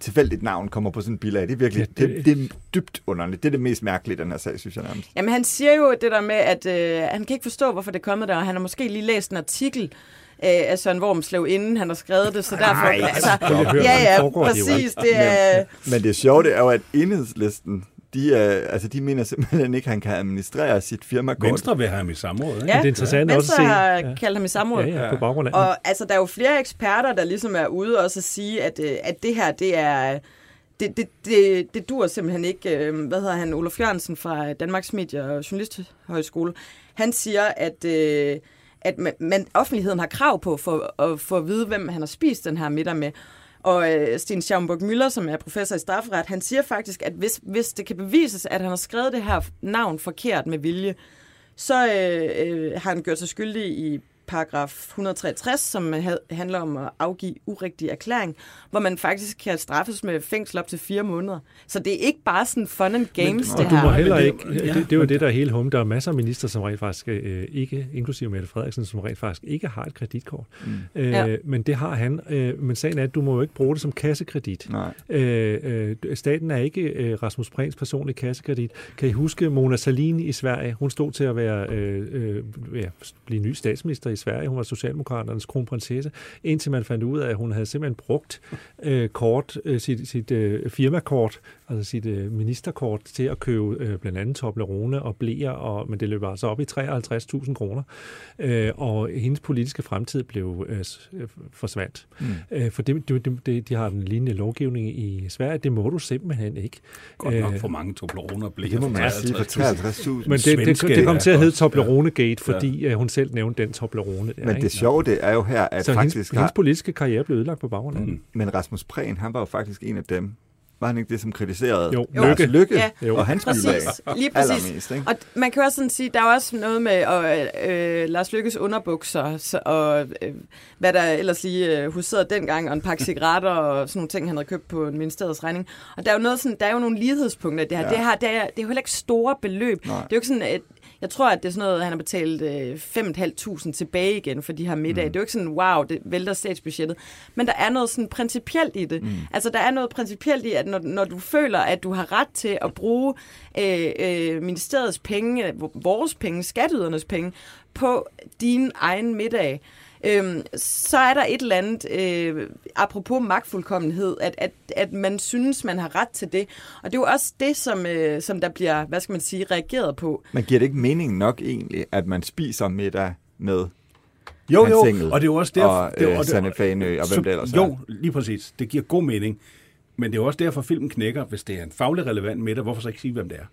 tilfældigt navn kommer på sådan en bilag? Det er virkelig, Ja, det, det- det, er dybt underligt. Det er det mest mærkelige den her sag, synes jeg nærmest. Jamen, han siger jo det der med, at øh, han kan ikke forstå, hvorfor det er kommet der, og han har måske lige læst en artikel øh, af Søren Wormslev, inden han har skrevet det, så derfor... Ej, altså, stop. ja, ja, det præcis, det er... Men det sjove er jo, at enhedslisten, de, er, altså, de mener simpelthen ikke, at han kan administrere sit firmakort. Venstre vil have ham i samråd, ikke? Ja, det er interessant også Venstre at se. har kaldt ham i samråd. Ja, ja, på baggrund af Og altså, der er jo flere eksperter, der ligesom er ude også at sige, at, øh, at det her, det er... Det, det, det, det dur simpelthen ikke. øh, Hvad hedder han? Olof Jørgensen fra Danmarks Medie- og Journalisthøjskole. Han siger, at, øh, at man, man, offentligheden har krav på for at få at vide, hvem han har spist den her middag med. Og øh, Sten Schaumburg Müller, som er professor i strafferet, han siger faktisk, at hvis, hvis det kan bevises, at han har skrevet det her navn forkert med vilje, så øh, øh, har han gjort sig skyldig i paragraf 163, som ha- handler om at afgive urigtig erklæring, hvor man faktisk kan straffes med fængsel op til fire måneder. Så det er ikke bare sådan fun and games, Men- det Og du her. må heller ikke, det, det, det er jo det, der er hele hum. Der er masser af minister, som rent faktisk øh, ikke, inklusive Mette Frederiksen, som rent faktisk ikke har et kreditkort. Mm. Øh, Ja. Men det har han. Øh, men sagen er, at du må jo ikke bruge det som kassekredit. Nej. Øh, øh, staten er ikke øh, Rasmus Prehns personlige kassekredit. Kan I huske Mona Salini i Sverige? Hun stod til at være øh, øh, ja, blive ny statsminister i i Sverige. Hun var Socialdemokraternes kronprinsesse, indtil man fandt ud af, at hun havde simpelthen brugt øh, kort, øh, sit, sit øh, firmakort, altså sit øh, ministerkort, til at købe øh, blandt andet Toblerone og blæer, og, men det løb altså op i 53.000 kroner. Øh, og hendes politiske fremtid blev øh, øh, forsvandt. Mm. Øh, for det, det, det, de har den lignende lovgivning i Sverige. Det må du simpelthen ikke. Godt nok for mange Toblerone og blæer. Det må man sige for 53.000. Men det, det, det, det kom til at hedde Toblerone-gate, fordi ja. hun selv nævnte den Toblerone. Der, men det sjove det er jo her, at Så faktisk hendes, har... hendes politiske karriere blev ødelagt på baggrund af mm. Men Rasmus Prehn, han var jo faktisk en af dem, var han ikke det, som kritiserede jo. Lars Lykke, Lykke Ja. og hans Præcis, bilag lige præcis. allermest? Ikke? Og man kan også sådan sige, der er også noget med øh, øh, Lars Lykkes underbukser, og øh, hvad der ellers lige øh, huserede dengang, og en pakke cigaretter og sådan nogle ting, han havde købt på en ministeriets regning. Og der er jo, noget sådan, der er jo nogle lighedspunkter i det her. Ja. Det, her det, er, det er jo heller ikke store beløb. Nej. Det er jo ikke sådan, at jeg tror, at det er sådan noget, han har betalt øh, 5.500 tilbage igen for de her middage. Mm. Det er jo ikke sådan, wow, det vælter statsbudgettet. Men der er noget sådan principielt i det. Mm. Altså, der er noget principielt i, at når, når du føler, at du har ret til at bruge øh, øh, ministeriets penge, vores penge, skatteydernes penge, på din egen middag, øhm, så er der et eller andet, øh, apropos magtfuldkommenhed, at, at, at man synes, man har ret til det. Og det er jo også det, som, øh, som der bliver, hvad skal man sige, reageret på. Men giver det ikke mening nok egentlig, at man spiser middag med Jo, jo, Engel og det er jo også derfor... og, det er øh, og det- Sanne Fanø og hvem det ellers er? Jo, lige præcis. Det giver god mening. Men det er jo også derfor, filmen knækker, hvis det er en faglig relevant middag. Hvorfor så ikke sige, hvem det er?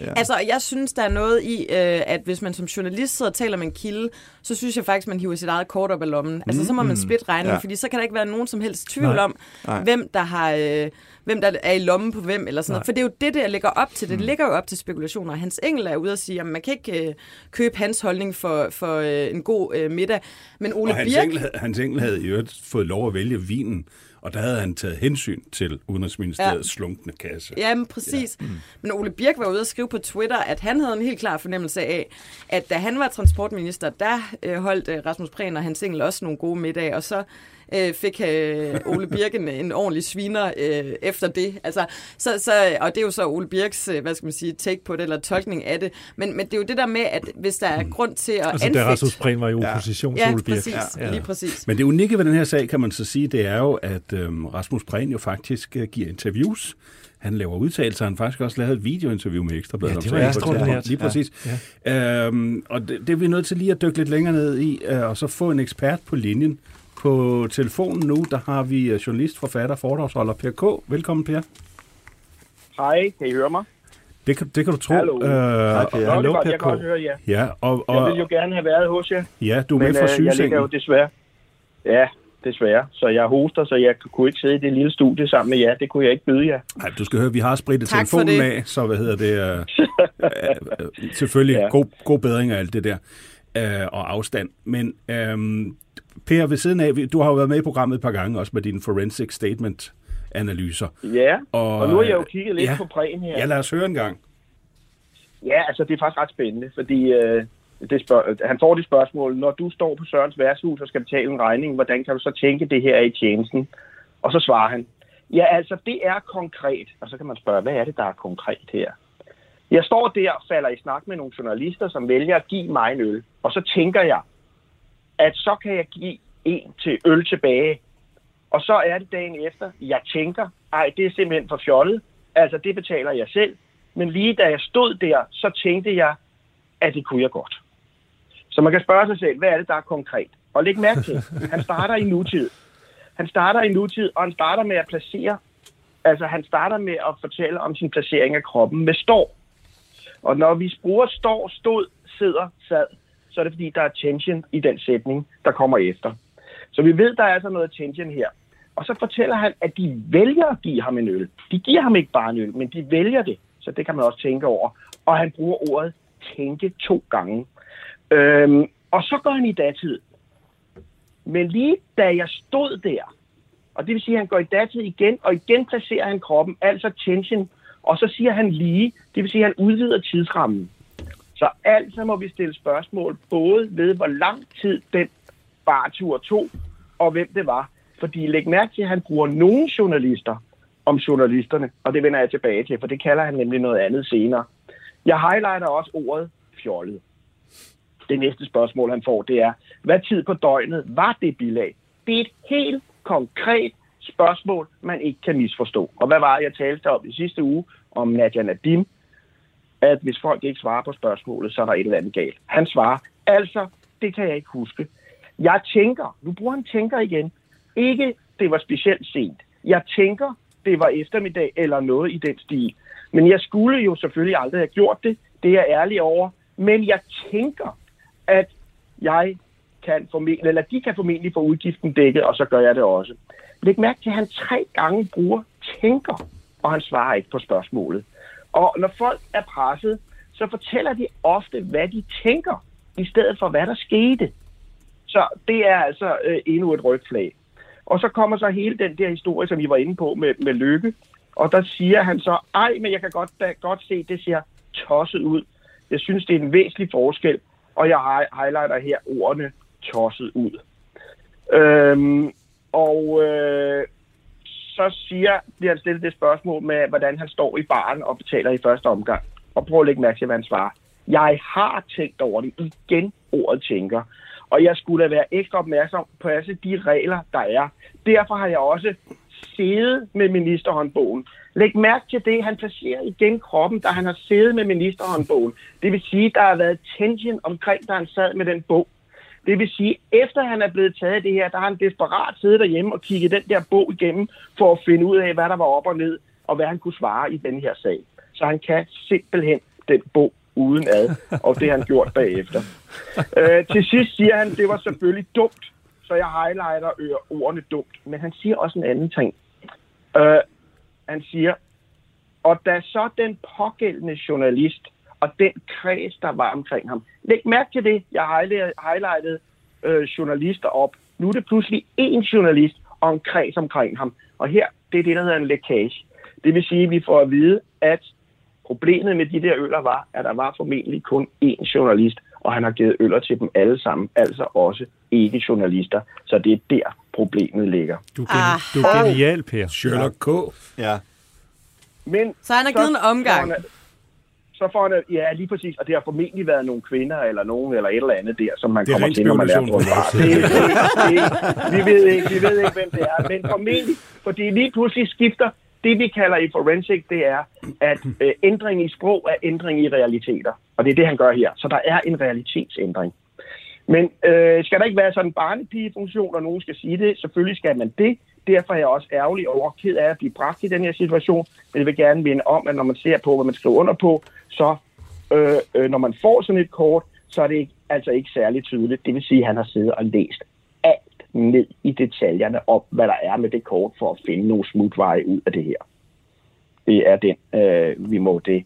Ja. Altså, jeg synes, der er noget i, øh, at hvis man som journalist sidder og taler med en kilde, så synes jeg faktisk, man hiver sit eget kort op af lommen. Altså, så må man splitte regningen, Ja. fordi så kan der ikke være nogen som helst tvivl Nej. om, Nej. hvem der har... Øh, hvem der er i lommen på hvem, eller sådan Nej. noget. For det er jo det, der ligger op til. Det ligger jo op til spekulationer. Hans Engel er ude og sige, at man kan ikke øh, købe hans holdning for, for øh, en god øh, middag. Men Ole Og Hans Birk... Engel, havde- Hans Engel havde i øvrigt fået lov at vælge vinen, og der havde han taget hensyn til Udenrigsministeriets ja. slunkne kasse. Ja, men præcis. Ja. Mm. Men Ole Birk var ude og skrive på Twitter, at han havde en helt klar fornemmelse af, at da han var transportminister, der øh, holdt øh, Rasmus Prehn og hans engel også nogle gode middage, og så øh, fik øh, Ole Birk en, en ordentlig sviner øh, efter det. Altså, så, så, og det er jo så Ole Birks, øh, hvad skal man sige, take på det, eller tolkning af det. Men, men det er jo det der med, at hvis der er grund til at Altså, anfægte... Rasmus Prehn var i opposition til Ja, Ole Birk. præcis. Ja. Lige præcis. Men det unikke ved den her sag, kan man så sige, det er jo, at øhm, Rasmus Prehn jo faktisk øh, giver interviews. Han laver udtalelser, han har faktisk også lavet et videointerview med Ekstrabladet. Ja, det var ekstraordinært. Lige præcis. Ja. Øhm, og det, det er vi nødt til lige at dykke lidt længere ned i, øh, og så få en ekspert på linjen. På telefonen nu, der har vi øh, journalist, forfatter, foredragsholder Per K. Velkommen, Per. Hej, kan I høre mig? Det kan, det kan du tro. Hallo. Øh, Hej, Per. Nå, det hallo, er godt, Per jeg kan godt K. høre jer. Ja, og, Jeg og, ville jo gerne have været hos jer, ja, du er med men fra øh, jeg ligger sygesengen. jo desværre. Ja, desværre. Så jeg hoster, så jeg kunne ikke sidde i det lille studie sammen med jer. Det kunne jeg ikke byde jer. Nej, du skal høre, vi har spritet Tak telefonen af, så hvad hedder det? Øh, øh, øh, selvfølgelig. Ja. god, god bedring af alt det der øh, og afstand. Men øh, Per, ved siden af, du har jo været med i programmet et par gange, også med dine forensic statement analyser. Ja, Og, og, nu har jeg jo øh, kigget lidt ja. på prægen her. Ja, lad os høre en gang. Ja, altså det er faktisk ret spændende, fordi øh, det spørg- han får det spørgsmål, når du står på Sørens værtshus og skal betale en regning, hvordan kan du så tænke det her er i tjenesten? Og så svarer han, ja altså det er konkret. Og så kan man spørge, hvad er det, der er konkret her? Jeg står der og falder i snak med nogle journalister, som vælger at give mig en øl. Og så tænker jeg, at så kan jeg give en til øl tilbage. Og så er det dagen efter, jeg tænker, ej, det er simpelthen for fjollet. Altså, det betaler jeg selv. Men lige da jeg stod der, så tænkte jeg, at det kunne jeg godt. Så man kan spørge sig selv, hvad er det, der er konkret? Og læg mærke til, han starter i nutid. Han starter i nutid, og han starter med at placere, altså han starter med at fortælle om sin placering af kroppen med står. Og når vi bruger står, stod, sidder, sad, så er det fordi, der er tension i den sætning, der kommer efter. Så vi ved, der er altså noget tension her. Og så fortæller han, at de vælger at give ham en øl. De giver ham ikke bare en øl, men de vælger det. Så det kan man også tænke over. Og han bruger ordet tænke to gange. Øhm, og så går han i datid. Men lige da jeg stod der, og det vil sige, at han går i datid igen, og igen placerer han kroppen, altså tension, og så siger han lige, det vil sige, at han udvider tidsrammen. Så altså må vi stille spørgsmål, både ved hvor lang tid den bartur tog, og hvem det var. Fordi læg mærke til, at han bruger nogle journalister om journalisterne, og det vender jeg tilbage til, for det kalder han nemlig noget andet senere. Jeg highlighter også ordet fjollet. Det næste spørgsmål, han får, det er, hvad tid på døgnet var det bilag? Det er et helt konkret spørgsmål, man ikke kan misforstå. Og hvad var det, jeg talte om i sidste uge om Nadia Nadim? At hvis folk ikke svarer på spørgsmålet, så er der et eller andet galt. Han svarer, altså, det kan jeg ikke huske. Jeg tænker, nu bruger han tænker igen, ikke det var specielt sent. Jeg tænker, det var eftermiddag eller noget i den stil. Men jeg skulle jo selvfølgelig aldrig have gjort det. Det er jeg ærlig over. Men jeg tænker, at jeg kan formentlig, eller de kan formentlig få udgiften dækket, og så gør jeg det også. Læg mærke til, at han tre gange bruger tænker, og han svarer ikke på spørgsmålet. Og når folk er presset, så fortæller de ofte, hvad de tænker, i stedet for, hvad der skete. Så det er altså øh, endnu et rødt flag. Og så kommer så hele den der historie, som vi var inde på med, med Lykke. Og der siger han så, ej, men jeg kan godt, da, godt se, det ser tosset ud. Jeg synes, det er en væsentlig forskel, og jeg highlighter her ordene tosset ud. Øhm, og øh, så siger, bliver han stillet det spørgsmål med, hvordan han står i baren og betaler i første omgang. Og prøv at lægge mærke til, hvad han svarer. Jeg har tænkt over det. Igen ordet tænker. Og jeg skulle være ekstra opmærksom på altså de regler, der er. Derfor har jeg også siddet med ministerhåndbogen. Læg mærke til det, han placerer igen kroppen, da han har siddet med ministerhåndbogen. Det vil sige, der har været tension omkring, da han sad med den bog. Det vil sige, efter han er blevet taget af det her, der har han desperat siddet derhjemme og kigget den der bog igennem, for at finde ud af, hvad der var op og ned, og hvad han kunne svare i den her sag. Så han kan simpelthen den bog uden ad, og det har han gjort bagefter. Øh, til sidst siger han, det var selvfølgelig dumt, så jeg highlighter ordene dumt. Men han siger også en anden ting. Øh, han siger, og da så den pågældende journalist og den kreds, der var omkring ham. Læg mærke til det, jeg highlightede øh, journalister op. Nu er det pludselig én journalist og en kreds omkring ham. Og her, det er det, der hedder en lækage. Det vil sige, at vi får at vide, at problemet med de der øller var, at der var formentlig kun én journalist, og han har givet øller til dem alle sammen, altså også ikke journalister. Så det er der, problemet ligger. Du er, gen- ah. du er genial, Per. Sherlock K. Ja. Men så han har givet en omgang. Så får han, ja, lige præcis, og det har formentlig været nogle kvinder eller nogen eller et eller andet der, som man kommer til, når man lærer på. Det, det, det, vi, ved ikke, vi ved ikke, hvem det er, men formentlig, fordi lige pludselig skifter det, vi kalder i forensic, det er, at øh, ændring i sprog er ændring i realiteter. Og det er det, han gør her. Så der er en realitetsændring. Men øh, skal der ikke være sådan en barnepigefunktion, og nogen skal sige det? Selvfølgelig skal man det. Derfor er jeg også ærgerlig over ked af at blive bragt i den her situation. Men jeg vil gerne minde om, at når man ser på, hvad man skriver under på, så øh, øh, når man får sådan et kort, så er det ikke, altså ikke særlig tydeligt. Det vil sige, at han har siddet og læst alt ned i detaljerne om, hvad der er med det kort, for at finde nogle smutveje ud af det her. Det er den, øh, vi må det.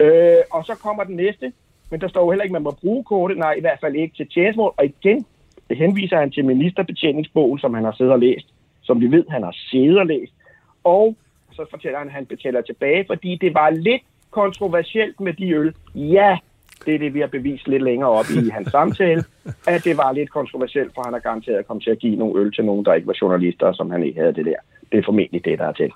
Øh, og så kommer den næste, men der står jo heller ikke, at man må bruge kortet, nej, i hvert fald ikke til tjenestemål. Og igen henviser han til ministerbetjeningsbogen, som han har siddet og læst, som vi ved, han har siddet og læst. Og så fortæller han, at han betaler tilbage, fordi det var lidt kontroversielt med de øl. Ja, det er det, vi har bevist lidt længere op i hans samtale, at det var lidt kontroversielt, for han har garanteret at komme til at give nogle øl til nogen, der ikke var journalister, som han ikke havde det der. Det er formentlig det, der er til.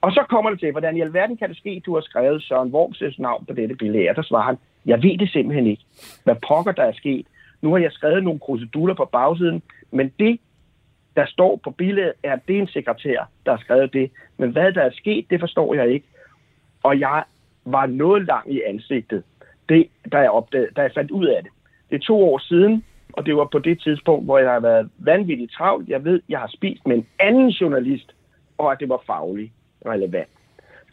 Og så kommer det til, hvordan i alverden kan det ske, du har skrevet Søren Worms' navn på dette billede. Og der svarer han, jeg ved det simpelthen ikke. Hvad pokker der er sket? Nu har jeg skrevet nogle kruseduller på bagsiden, men det, der står på billedet, er, det en sekretær, der har skrevet det. Men hvad der er sket, det forstår jeg ikke. Og jeg var noget lang i ansigtet, det, da jeg, opdagede, da jeg fandt ud af det. Det er to år siden, og det var på det tidspunkt, hvor jeg har været vanvittigt travlt. Jeg ved, jeg har spist med en anden journalist, og at det var fagligt relevant.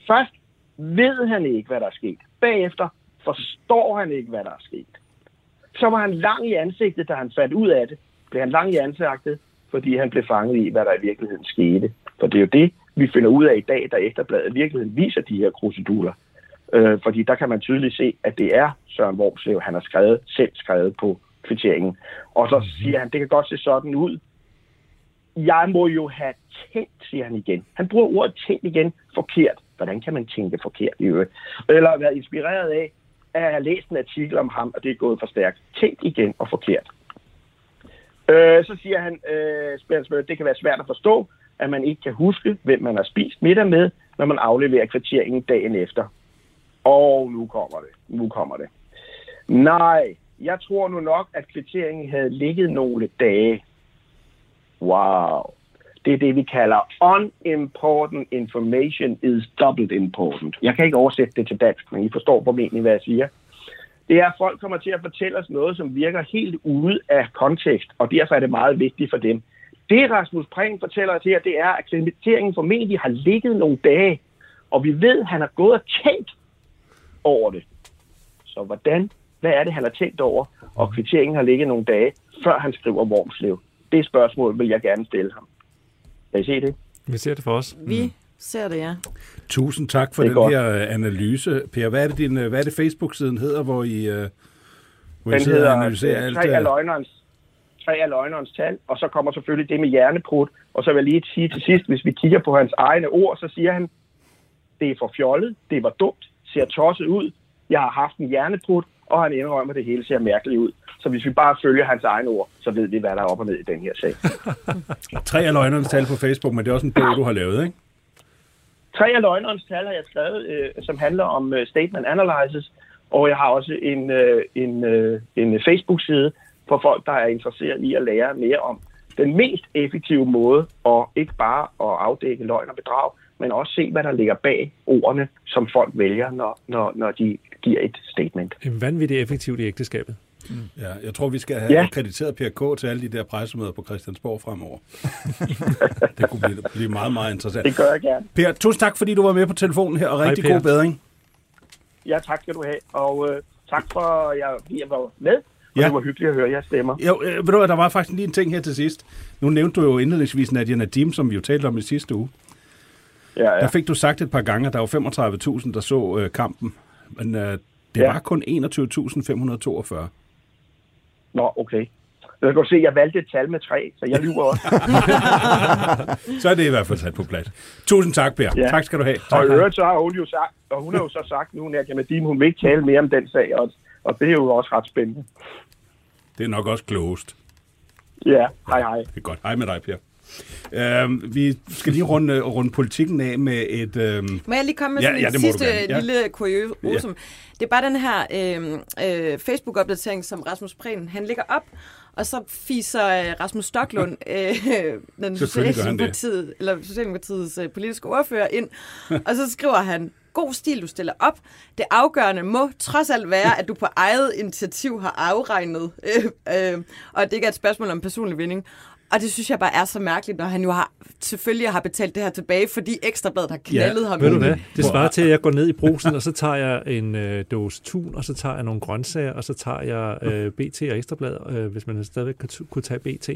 Først ved han ikke, hvad der er sket. Bagefter forstår han ikke, hvad der er sket. Så var han lang i ansigtet, da han fandt ud af det. Blev han lang i ansigtet, fordi han blev fanget i, hvad der i virkeligheden skete. For det er jo det, vi finder ud af i dag, da Efterbladet i virkeligheden viser de her kruseduler. Øh, fordi der kan man tydeligt se, at det er Søren Wormslev, han har skrevet, selv skrevet på kvitteringen. Og så siger han, det kan godt se sådan ud. Jeg må jo have tænkt, siger han igen. Han bruger ordet tænkt igen forkert. Hvordan kan man tænke forkert i øvrigt? Eller være inspireret af, at jeg har læst en artikel om ham, og det er gået for stærkt. Tænk igen og forkert. Øh, så siger han, øh, det kan være svært at forstå, at man ikke kan huske, hvem man har spist middag med, når man afleverer kvitteringen dagen efter. Og nu kommer det. Nu kommer det. Nej, jeg tror nu nok, at kvitteringen havde ligget nogle dage. Wow. Det er det, vi kalder unimportant information is doubled important. Jeg kan ikke oversætte det til dansk, men I forstår formentlig, hvad jeg siger. Det er, at folk kommer til at fortælle os noget, som virker helt ude af kontekst, og derfor er det meget vigtigt for dem. Det Rasmus Prehn fortæller os her, det er, at kvitteringen formentlig har ligget nogle dage, og vi ved, at han har gået og tænkt over det. Så hvordan, hvad er det, han har tænkt over, og kvitteringen har ligget nogle dage, før han skriver Wormslev? Det spørgsmål vil jeg gerne stille ham. Kan I se det? Vi ser det for os. Vi ser det, ja. Tusind tak for Det den godt. her øh, analyse. Per, hvad er det, din, øh, hvad er det Facebook-siden hedder, hvor I, øh, hvor I Den sidder og hedder analyserer øh, alt? tre af løgnerens tre af løgnerens tal, og så kommer selvfølgelig det med hjerneprut. Og så vil jeg lige sige til sidst, hvis vi kigger på hans egne ord, så siger han, det er for fjollet, det var dumt, ser tosset ud, jeg har haft en hjerneprut, og han indrømmer, at det hele ser mærkeligt ud. Så hvis vi bare følger hans egne ord, så ved vi, hvad der er op og ned i den her sag. Tre af løgnernes tal på Facebook, men det er også en bog, du har lavet, ikke? Tre af løgnerens tal har jeg skrevet, øh, som handler om øh, statement analysis, og jeg har også en, øh, en, øh, en Facebook-side for folk, der er interesseret i at lære mere om den mest effektive måde, og ikke bare at afdække løgn og bedrag, men også se, hvad der ligger bag ordene, som folk vælger, når, når, når de giver et statement. En vanvittigt effektivt i ægteskabet. Ja, jeg tror, vi skal have Ja. krediteret Per K. til alle de der pressemøder på Christiansborg fremover. det kunne blive, blive meget, meget interessant. Det gør jeg gerne. Per, tusind tak, fordi du var med på telefonen her, og Hej, rigtig Per. god bedring. Ja, tak skal du have, og øh, tak for, at jeg, jeg var med, og ja. det var hyggeligt at høre jeres stemmer. Jo, øh, ved du hvad, der var faktisk lige en ting her til sidst. Nu nævnte du jo indledningsvis Nadia Nadim, som vi jo talte om i sidste uge. Ja, Der ja. fik du sagt et par gange, at der var 35.000, der så øh, kampen. Men øh, det Ja. var kun 21.542. Nå, okay. Jeg kan godt se, at jeg valgte et tal med tre, så jeg lyver også. Så er det i hvert fald sat på plads. Tusind tak, Per. Ja. Tak skal du have. Og Tak. i øvrigt, så har hun jo sagt, og hun har jo så sagt nu, Nadia Nadim, hun vil ikke tale mere om den sag, og, og det er jo også ret spændende. Det er nok også klogest. Ja, hej hej. Det er godt. Hej med dig, Per. Uh, vi skal lige runde, runde politikken af med et... Uh, Må jeg lige komme med Ja, sådan ja, en sidste gerne. Ja. lille kuriosum? Det er bare den her øh, øh, Facebook-opdatering, som Rasmus Prehn, han lægger op, og så fiser øh, Rasmus Stoklund, øh, den. Socialdemokratiet, eller Socialdemokratiets øh, politiske ordfører, ind, og så skriver han, god stil, du stiller op. Det afgørende må trods alt være, at du på eget initiativ har afregnet, øh, øh, og at det ikke er et spørgsmål om personlig vinding. Og det synes jeg bare er så mærkeligt, når han jo har, selvfølgelig har betalt det her tilbage, fordi Ekstrabladet har knaldet Ja, ham. Ved du hvad? Det svarer til, at jeg går ned i brusen, og så tager jeg en øh, dåse tun, og så tager jeg nogle grøntsager, og så tager jeg øh, BT og Ekstrablad, øh, hvis man stadigvæk kan t- kunne tage BT.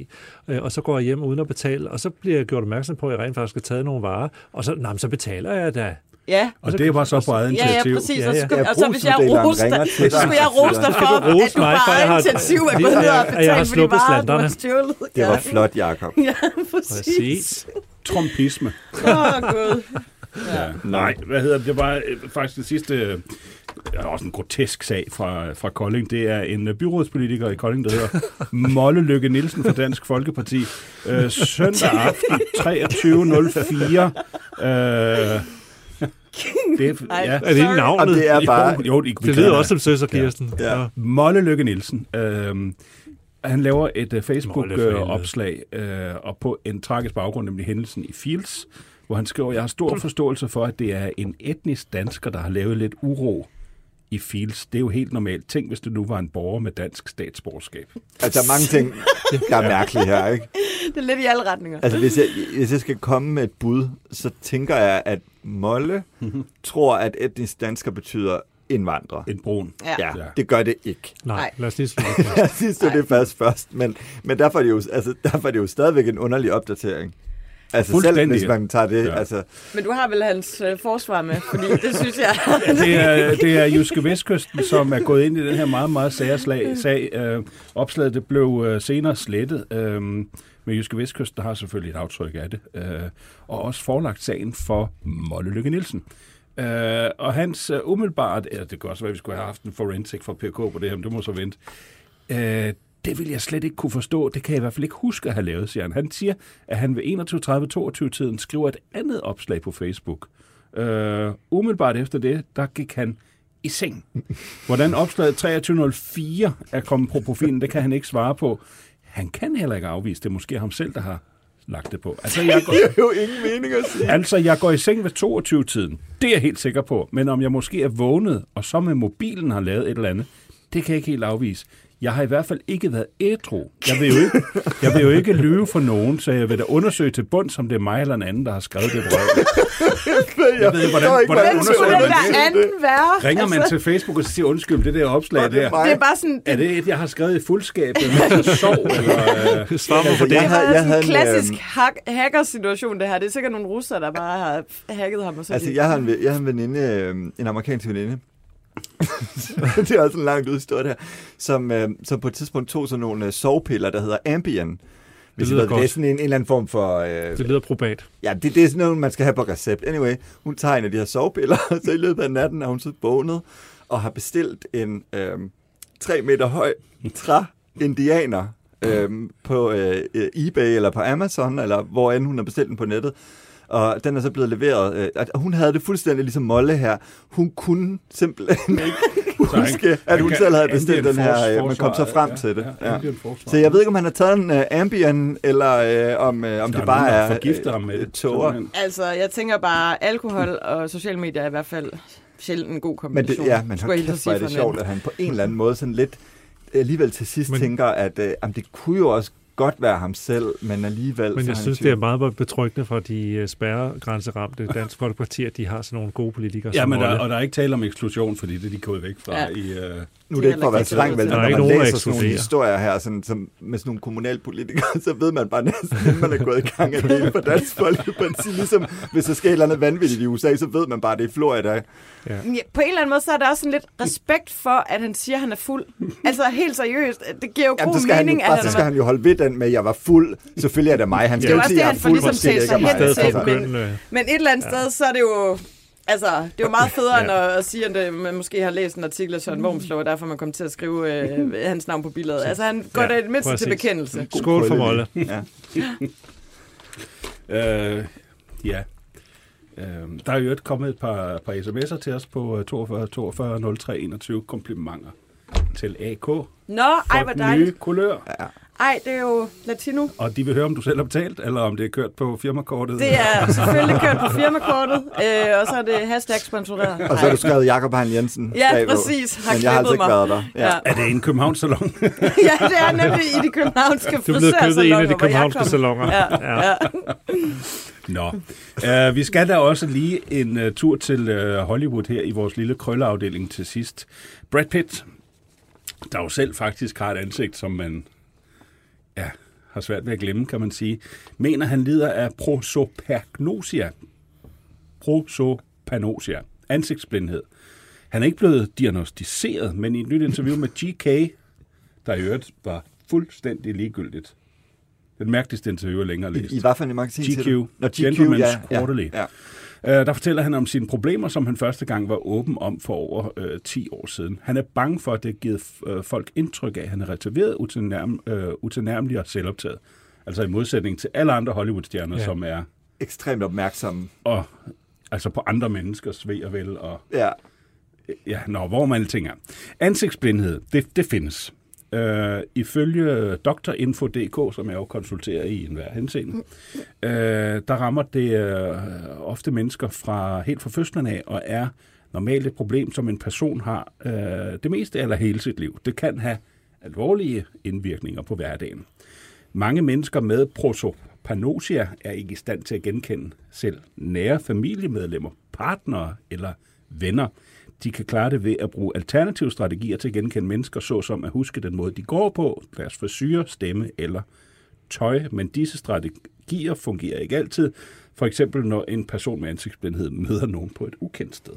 Øh, og så går jeg hjem uden at betale, og så bliver jeg gjort opmærksom på, at jeg rent faktisk skal tage nogle varer, og så, nej, så betaler jeg da. Ja, og det var så på eget Ja, ja, initiativ. præcis. Ja, Og, så, ja. skulle, Ja, og så hvis jeg roste dig, så skulle jeg rose dig for, at du mig, på eget har- initiativ er Ja, gået ned ja, og ja, jeg har betalt for de varer, du har stjålet. Det var flot, Jacob. Ja, præcis. Præcis. Trumpisme. Åh, oh, gud. Ja. Nej, hvad hedder det? Det var øh, faktisk det sidste... Øh, også en grotesk sag fra, fra Kolding. Det er en øh, byrådspolitiker i Kolding, der hedder Molle Lykke Nielsen fra Dansk Folkeparti. Øh, søndag aften 23.04. Øh, det, er- ja. Er det ikke navnet? Det er bare... Jo, jo, vi Det kalder lyder også som søster Kirsten. Ja. Ja. Molle Lykke Nielsen. Øh, han laver et uh, helvede. Facebook-opslag øh, og på en tragisk baggrund, nemlig hændelsen i Fields, hvor han skriver, jeg har stor forståelse for, at det er en etnisk dansker, der har lavet lidt uro i Fields. Det er jo helt normalt. Tænk, hvis du nu var en borger med dansk statsborgerskab. Altså, der er mange ting, der er mærkelige her, ikke? Det er lidt i alle retninger. Altså, hvis jeg, hvis jeg skal komme med et bud, så tænker jeg, at Molle tror, at etnisk dansker betyder indvandrer. En brun. Ja. Ja, det gør det ikke. Nej, lad os lige slutte. det. Jeg synes, det fast først, men, men derfor, er det jo, altså, derfor er det jo stadigvæk en underlig opdatering. Altså selv hvis man tager det, Ja. altså, Men du har vel hans øh, forsvar med, fordi det synes jeg... Det er, det er Jyske Vestkysten, som er gået ind i den her meget, meget sære slag, sag. Øh, opslaget det blev øh, senere slettet, øh, men Jyske Vestkysten har selvfølgelig et aftryk af det, øh, og også forelagt sagen for Molle Lykke Nielsen. Øh, og hans øh, umiddelbart, eller det kan også være, at vi skulle have haft en forensic fra PK på det her, men det må så vente. Øh, det vil jeg slet ikke kunne forstå. Det kan jeg i hvert fald ikke huske at have lavet, siger han. Han siger, at han ved 21.30-22-tiden skriver et andet opslag på Facebook. Øh, umiddelbart efter det, der gik han i seng. Hvordan opslaget 2304 er kommet på profilen, det kan han ikke svare på. Han kan heller ikke afvise det. Måske ham selv, der har lagt det på. Altså, jeg går, Det er jo ingen mening at sige. altså, jeg går i seng ved 22-tiden. Det er jeg helt sikker på. Men om jeg måske er vågnet, og så med mobilen har lavet et eller andet, det kan jeg ikke helt afvise. Jeg har i hvert fald ikke været ædru. Jeg vil jo ikke, jeg vil jo ikke lyve for nogen, så jeg vil da undersøge til bund, om det er mig eller en anden, der har skrevet det brev. Jeg ved ikke, hvordan, hvordan hvordan undersøger man det? anden være? Ringer man Altså, til Facebook og siger, undskyld, det der opslag det der. Det er bare sådan... Er det et, jeg har skrevet i fuldskabet, mens jeg sov? Eller, øh, Svar mig Altså, på det. jeg Det havde- jeg sådan havde en klassisk øhm, hack, hacker-situation, det her. Det er sikkert nogle russere, der bare har hacket ham. Og så Altså, jeg har en, jeg har en veninde, øh, en amerikansk veninde, det er også en langt udstået her, som, øh, som på et tidspunkt tog sådan nogle øh, sovepiller, der hedder Ambien. Hvis I lyder ved det, det er godt. sådan en, en eller anden form for... Øh, Det lyder probat. ja, det, det er sådan noget, man skal have på recept. Anyway, hun tager en af de her sovepiller, og så i løbet af natten er hun så vågnet og har bestilt en øh, 3 meter høj træ-indianer øh, på øh, eBay eller på Amazon, eller hvor end hun har bestilt den på nettet. Og den er så blevet leveret. Øh, og hun havde det fuldstændig ligesom Molle her. Hun kunne simpelthen ikke huske, at hun selv havde bestilt den her, øh, men kom så frem ja, til det. Ja, Ja. Så jeg ved ikke, om han har taget en uh, Ambien, eller øh, om, øh, om det bare nogen, der er forgifter ham med øh, tårer. Altså, jeg tænker bare, alkohol og sociale medier er i hvert fald sjældent en god Men det, kombination. ja, men skulle hold kæft, hvor er det sjovt, at han på en eller anden måde sådan lidt alligevel til sidst men, tænker, at øh, jamen, det kunne jo også godt være ham selv, men alligevel... så Men jeg synes, det er meget betryggende for de øh, spærregrænseramte Dansk Folkeparti, at de har sådan nogle gode politikere Ja, som men der, Olle. og der er ikke tale om eksklusion, fordi det er de gået væk fra Ja. i... Uh, Nu er det ikke er for at være til. men er når man læser sådan nogle ekskluderer. historier her, sådan, som, med sådan nogle kommunalpolitikere, så ved man bare næsten, inden man er gået i gang af det på Dansk Folkeparti. Ligesom, hvis der sker et eller andet vanvittigt i USA, så ved man bare, at det er Florida. Ja. Ja, På en eller anden måde, så er der også sådan lidt respekt for, at han siger, at han er fuld. Altså helt seriøst, det giver jo Jamen, god skal, han jo, mening, at han så skal han jo holde ved den med, at jeg var fuld. Selvfølgelig er det mig. Han skal Det er jo ikke sige, at jeg er fuld, ligesom måske ikke er mig. I men- øh, Men et eller andet Ja. sted, så er det jo... Altså, det er jo meget federe, end Ja. at, at sige, at det, man måske har læst en artikel af Søren Wormslov, og derfor man kom til at skrive øh, hans navn på billedet. Altså, han går Ja, ja, det mindste til bekendelse. God Skål for Molle. Ja. øh, ja. Øh, der er jo et kommet et par, par sms'er til os på øh, 42 42 03 21 komplimenter til AK. Nå, ej, For hvor den dejligt. nye kulør. Ej, det er jo latino. Og de vil høre, om du selv har betalt, eller om det er kørt på firmakortet. Det er selvfølgelig kørt på firmakortet, øh, og så er det hashtag sponsoreret. Og så har du skrevet Jakob Hein Jensen. Ja, bagpå. præcis. Har Men jeg har altså ikke mig. været der. Ja. Ja. Er det en Københavns salon? ja, det er nemlig i de københavnske Du er blevet købet i en af de københavnske salonger. Ja, ja. Nå. Uh, vi skal da også lige en uh, tur til uh, Hollywood her i vores lille krølleafdeling til sidst. Brad Pitt, der jo selv faktisk har et ansigt, som man ja, har svært ved at glemme, kan man sige, mener, han lider af prosopagnosia. Prosopagnosia. Ansigtsblindhed. Han er ikke blevet diagnostiseret, men i et nyt interview med GK, der i øvrigt var fuldstændig ligegyldigt. Det mærkeligste interview, jeg længere læst. I, I hvad for en magasin GQ? Nå, GQ, Gentleman's ja, ja, Quarterly. Ja. Uh, der fortæller han om sine problemer, som han første gang var åben om for over uh, 10 år siden. Han er bange for, at det har givet uh, folk indtryk af, at han er reserveret, utilnærm, uh, utilnærmelig og selvoptaget. Altså i modsætning til alle andre Hollywood-stjerner, Ja. som er Ekstremt opmærksom. og, altså på andre menneskers ved og vel. Og, Ja. ja, nå, hvor man alting er. Ansigtsblindhed, det, det findes. Øh, ifølge doktorinfo.dk, som jeg jo konsulterer i enhver henseende, øh, der rammer det øh, ofte mennesker fra helt fra fødslen af, og er normalt et problem, som en person har øh, det meste eller hele sit liv. Det kan have alvorlige indvirkninger på hverdagen. Mange mennesker med prosopagnosia er ikke i stand til at genkende selv nære familiemedlemmer, partnere eller venner. De kan klare det ved at bruge alternative strategier til at genkende mennesker, såsom at huske den måde, de går på, deres frisyr, stemme eller tøj. Men disse strategier fungerer ikke altid. For eksempel når en person med ansigtsblindhed møder nogen på et ukendt sted.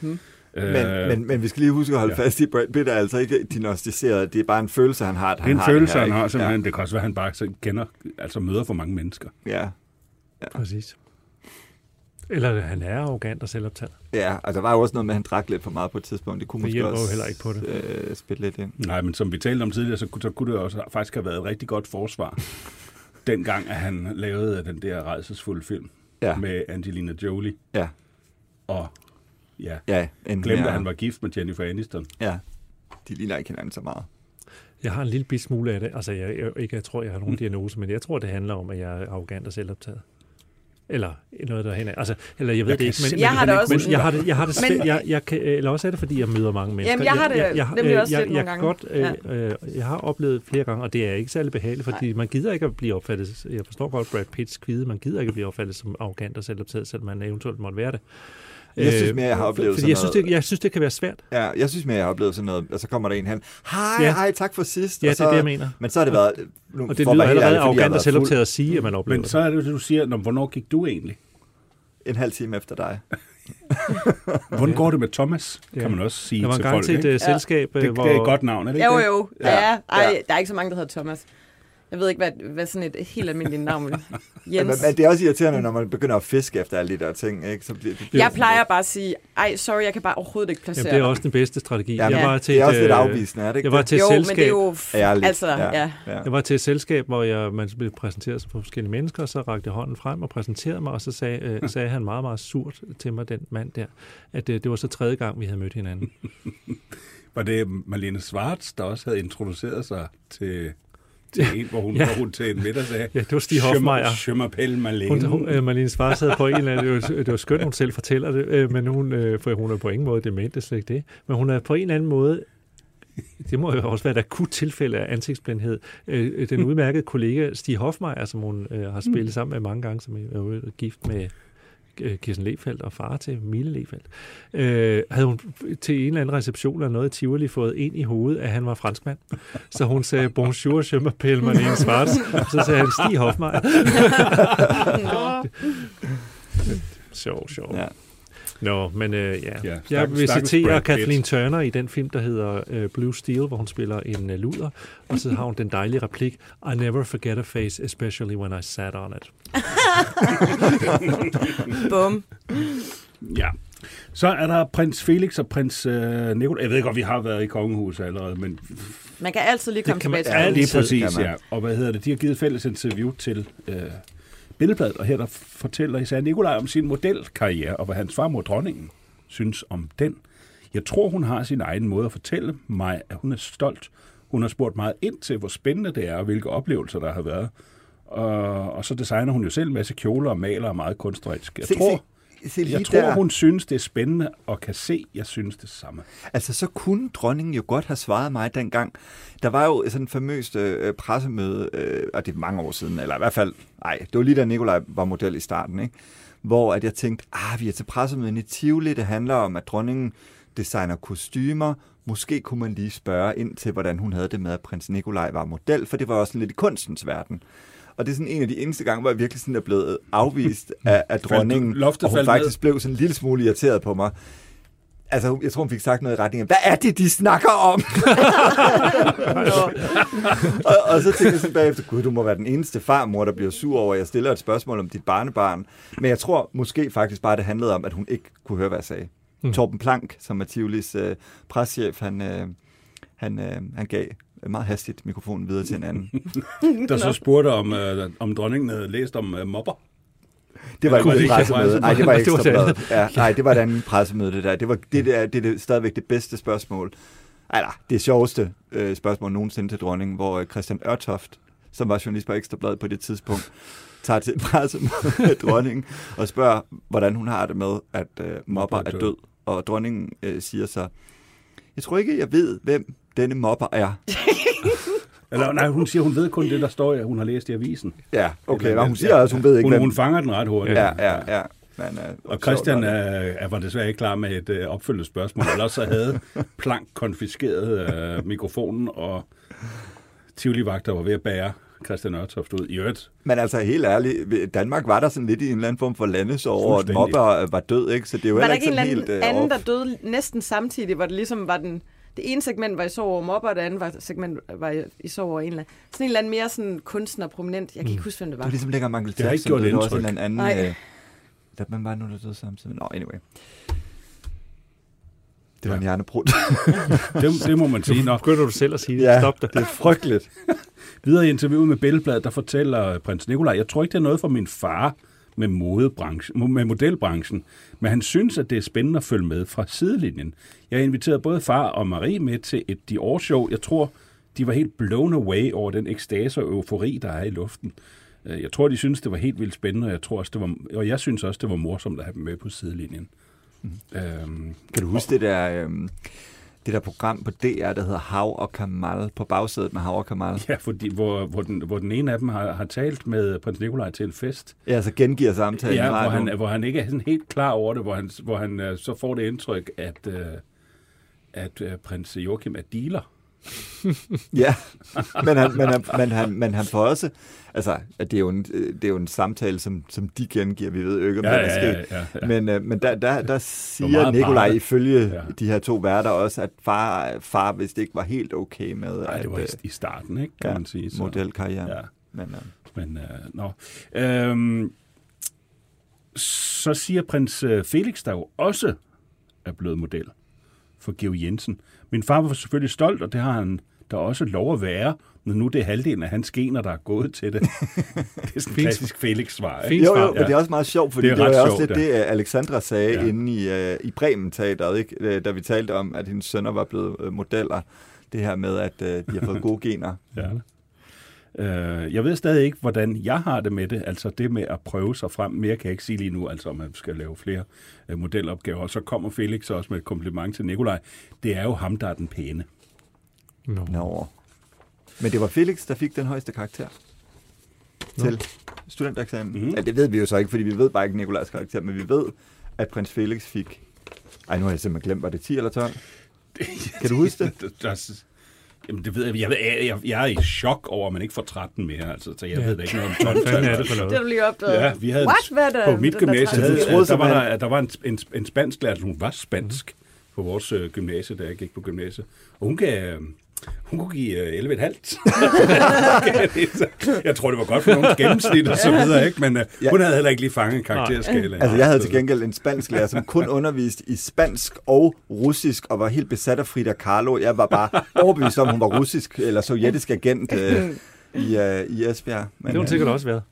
Hmm. Men, men, men vi skal lige huske at holde ja. ja. fast i, Brad Pitt er altså ikke diagnostiseret. Det er bare en følelse, han har. At det han er en har følelse, det her, han har simpelthen. Det kan også være, at han bare så kender, altså møder for mange mennesker. Ja. Præcis. Eller han er arrogant og selvoptaget. ja. altså der var jo også noget med, at han drak lidt for meget på et tidspunkt. Det kunne Det måske hjælper jo også heller ikke på det. Øh, spille lidt ind. Nej, men som vi talte om tidligere, så, kunne- så kunne det også faktisk have været et rigtig godt forsvar, dengang at han lavede den der rejsesfulde film Ja. med Angelina Jolie. Ja. Og ja, Ja, glemte, mere- at han var gift med Jennifer Aniston. Ja, de ligner ikke hinanden så meget. Jeg har en lille bit smule af det. Altså, jeg, jeg, ikke, jeg tror, jeg har nogen diagnose, men jeg tror, det handler om, at jeg er arrogant og selvoptaget. Eller noget derhen. Altså, eller jeg ved Jeg det ikke, men, Jeg har det men, også men jeg har det, jeg har det Men- svært. Jeg, jeg kan, eller også er det, fordi jeg møder mange mennesker. Jamen, jeg har det jeg, jeg, nemlig jeg, også jeg, jeg, nogle jeg, gange. godt, øh, øh, jeg har oplevet flere gange, og det er ikke særlig behageligt, fordi man gider ikke at blive opfattet, jeg forstår godt Brad Pitts kvide, man gider ikke at blive opfattet som arrogant og selvoptaget, selvom man eventuelt måtte være det. Jeg synes Øh, mere, jeg har oplevet fordi sådan jeg synes, noget- det, jeg synes, det kan være svært. Ja, jeg synes mere, jeg har oplevet sådan noget, og så kommer der en hen, hej, Ja. hej, tak for sidst. Ja, og det så, er det, jeg mener. Men så har det været... Nu, Og det lyder allerede arrogant og selvoptaget at sige, at man oplever Men det. så er det jo det, du siger, Nå, hvornår gik du egentlig? En halv time efter dig. Hvordan går det med Thomas, Ja. kan man også sige Der var til en gang folk. til et ikke? øh, selskab, øh, Det, hvor... det er et godt navn, er det ikke Jo, det? jo. Ja. Ja. Ej, Ja. der er ikke så mange, der hedder Thomas. Jeg ved ikke, hvad, hvad sådan et helt almindeligt navn er. Men, Jens. men det er også irriterende, når man begynder at fiske efter alle de der ting. Ikke? Så bliver, det bliver Jeg plejer lidt- bare at sige, ej, sorry, jeg kan bare overhovedet ikke placere Jamen, det er dig." også den bedste strategi. Ja, jeg var til det er et, også lidt øh, afvisende, er det ikke Jeg var det? til et Jo, selskab, men det er jo... f- Ærligt. Altså, ja. ja. ja. Jeg var til et selskab, hvor jeg, man blev præsenteret for forskellige mennesker, og så rakte jeg hånden frem og præsenterede mig, og så sagde, øh, sagde han meget, meget surt til mig, den mand der, at øh, det var så tredje gang, vi havde mødt hinanden. Var det Marlene Schwartz, der også havde introduceret sig til, til en, hvor hun, Ja. hvor hun til en middag sagde, Ja, det var Stig Hofmeier. Schømmer pelle Marlene. Hun, hun, øh, Marlene Svars havde på en eller anden, det var, det var skønt, hun selv fortæller det, øh, men hun, øh, for hun er på ingen måde dement, det er slet ikke det, men hun er på en eller anden måde, det må jo også være et akut tilfælde af ansigtsblindhed. Øh, den udmærkede kollega Stig Hofmeier, som hun øh, har spillet sammen med mange gange, som er gift med øh, Kirsten Lefeldt og far til Mille Lefeldt, øh, havde hun til en eller anden reception eller noget i Tivoli fået ind i hovedet, at han var franskmand. Så hun sagde, bonjour, je m'appelle Marlene. Og så sagde han, Stig Hofmeier. Sjov, sjov. Ja. Nå, men øh, ja. Ja, jeg stakkels- vil citere. Kathleen Turner i den film, der hedder øh, Blue Steel, hvor hun spiller en øh, luder, og så har hun den dejlige replik, I never forget a face, especially when I sat on it. Bum. Ja. Så er der prins Felix og prins øh, Nikolaj. Jeg ved godt, vi har været i kongehuset allerede, men Man kan altid lige komme tilbage til ja, det. lige altid præcis, kan man. ja. Og hvad hedder det? De har givet fælles interview til øh, Billedbladet, og her der fortæller især Nikolaj om sin modelkarriere, og hvad hans farmor dronningen synes om den. Jeg tror, hun har sin egen måde at fortælle mig, at hun er stolt. Hun har spurgt meget ind til, hvor spændende det er, og hvilke oplevelser der har været. Og, og så designer hun jo selv en masse kjoler og maler og meget kunstnerisk. Jeg Se, tror, se, se lige jeg tror der. hun synes, det er spændende, og kan se, jeg synes det samme. Altså, så kunne dronningen jo godt have svaret mig dengang. Der var jo sådan en famøst øh, pressemøde, øh, og det er mange år siden, eller i hvert fald, nej, det var lige da Nikolaj var model i starten, ikke? hvor at jeg tænkte, ah, vi er til pressemøden i Tivoli, det handler om, at dronningen designer kostymer. Måske kunne man lige spørge ind til, hvordan hun havde det med, at prins Nikolaj var model, for det var også lidt i kunstens verden. Og det er sådan en af de eneste gange, hvor jeg virkelig sådan er blevet afvist af, af dronningen, loftet og hun faldt ned? faktisk blev sådan en lille smule irriteret på mig. Altså, jeg tror, hun fik sagt noget i retning af, hvad er det, de snakker om? og, og så tænkte jeg sådan bagefter, gud, du må være den eneste farmor, der bliver sur over, at jeg stiller et spørgsmål om dit barnebarn. Men jeg tror måske faktisk bare, det handlede om, at hun ikke kunne høre, hvad jeg sagde. Mm. Torben Plank, som er Tivolis øh, preschef, han, øh, han, øh, han gav meget hastigt mikrofonen videre til en anden. Der så spurgte om, øh, om dronningen havde læst om øh, mobber. Det var ikke et ikke pressemøde. Nej, det var ekstra det. Ja, nej, det var et andet pressemøde, det der. Det, var, det, der, det er det, stadigvæk det bedste spørgsmål. Eller, det sjoveste øh, spørgsmål nogensinde til dronningen, hvor øh, Christian Ørtoft, som var journalist på Ekstrabladet på det tidspunkt, tager til pressemøde med dronningen og spørger, hvordan hun har det med, at øh, mobber er død. Og dronningen øh, siger så, jeg tror ikke, jeg ved, hvem denne mobber er. Eller nej, hun siger, hun ved kun det, der står, at hun har læst i avisen. Ja, okay, Eller- og hun siger også, hun ved ikke, hun, hvem... hun fanger den ret hurtigt. Ja, ja, ja. Men, øh, Og Christian er, er, var desværre ikke klar med et øh, opfølgende spørgsmål. Ellers så havde Plank konfiskeret øh, mikrofonen, og Tivoli-vagter var ved at bære Christian Ørtoft ud. I øvrigt, Men altså helt ærligt, Danmark var der sådan lidt i en eller anden form for landesorg, Fuldstændig. mobber øh, var død, ikke? Så det er jo Var der ikke en helt anden øh, der døde næsten samtidig, hvor det ligesom var den... Det ene segment var i sorg over mobber, og det andet var, segment var i- i sorg over en eller anden. Sådan en eller anden mere sådan kunstner prominent. Jeg kan ikke huske, hvem det Det var. var ligesom længere Michael Det har ikke Jackson, gjort det var også en indtryk. eller anden... Nej. Øh, der, man var nu, der døde samtidig. Nå, anyway. Det var en hjernebrud. det, det må man sige. Nå, Begynder du selv at sige det? ja, Stop dig. det er frygteligt. videre i interviewet med Billedbladet, der fortæller prins Nikolaj, jeg tror ikke, det er noget for min far, med, modebranchen, med modelbranchen, men han synes, at det er spændende at følge med fra sidelinjen. Jeg har inviteret både far og Marie med til et Dior-show. Jeg tror, de var helt blown away over den ekstase og eufori, der er i luften. Øh, Jeg tror, de synes, det var helt vildt spændende, og jeg, tror også, det var, og jeg synes også, det var morsomt at have dem med på sidelinjen. Mm. Øhm, Kan du huske det der, øhm, det der program på DR, der hedder Hav og Kamal, på bagsædet med Hav og Kamal? ja, fordi, hvor, hvor, den, hvor den ene af dem har, har talt med prins Nikolaj til en fest, Ja, så gengiver samtalen. ja, hvor, han, hvor han ikke er sådan helt klar over det, hvor han, hvor han øh, så får det indtryk, at, øh, at øh, prins Joachim er dealer. Ja, men han, men, han, men, han, men han får også... Altså, at det er jo en, det er jo en samtale, som, som de gengiver. Vi ved jo ikke, om Ja, det er ja, sket. ja, ja. Men, øh, men der, der, der siger Nikolaj ifølge Ja. ja. de her to værter også, at far, far vist ikke var helt okay med Nej, at, det var i, øh, i starten, ikke, kan ja, man sige. Så. modelkarrieren. Ja. Men, øh, Men, øh, nå. Øhm, så siger prins øh, Felix, der jo også er blevet model for Georg Jensen. Min far var selvfølgelig stolt, og det har han der også lov at være, når nu det er halvdelen af hans gener, der er gået til det. det er sådan en klassisk Felix-svar. ikke? Jo, jo, men det er også meget sjovt, fordi Det det, er det var også sjovt, lidt det, øh, Alexandra sagde Ja. inde i, uh, i Bremen Teateret, ikke? Øh, da vi talte om, at hendes sønner var blevet uh, modeller. Det her med, at uh, de har fået gode gener. Ja. Øh, jeg ved stadig ikke, hvordan jeg har det med det, altså det med at prøve sig frem. Mere kan jeg ikke sige lige nu, altså om man skal lave flere øh, modelopgaver. Og så kommer Felix også med et kompliment til Nikolaj. Det er jo ham, der er den pæne. Nå. Nå. Men det var Felix, der fik den højeste karakter til studentereksamen. Mm-hmm. Ja, det ved vi jo så ikke, fordi vi ved bare ikke Nikolajs karakter, men vi ved, at prins Felix fik... Ej, nu har jeg simpelthen glemt, var det 10 eller 12? Kan du huske det? Der- der- Jamen, det ved jeg. Jeg, ved, jeg, jeg er i chok over, at man ikke får 13 mere. Altså, så jeg Ja. ved da ikke noget om Hvad 12 fanden er det for Det noget? lige opdaget. Ja, vi havde What? Hvad er der, på mit der gymnasie, havde, troede der, var der, der var en, en, en spansk lærer, hun var spansk på vores øh, gymnasie, da jeg gik på gymnasiet. Og hun gav, hun kunne give øh, 11,5. jeg tror, det var godt for nogens gennemsnit og så videre, ikke? men øh, Ja. hun havde heller ikke lige fanget en karakterskala. Altså, jeg havde til gengæld en spansk lærer, som kun underviste i spansk og russisk, og var helt besat af Frida Kahlo. Jeg var bare overbevist om, hun var russisk eller sovjetisk agent øh, i, øh, i Esbjerg. Men, Det har hun sikkert også været.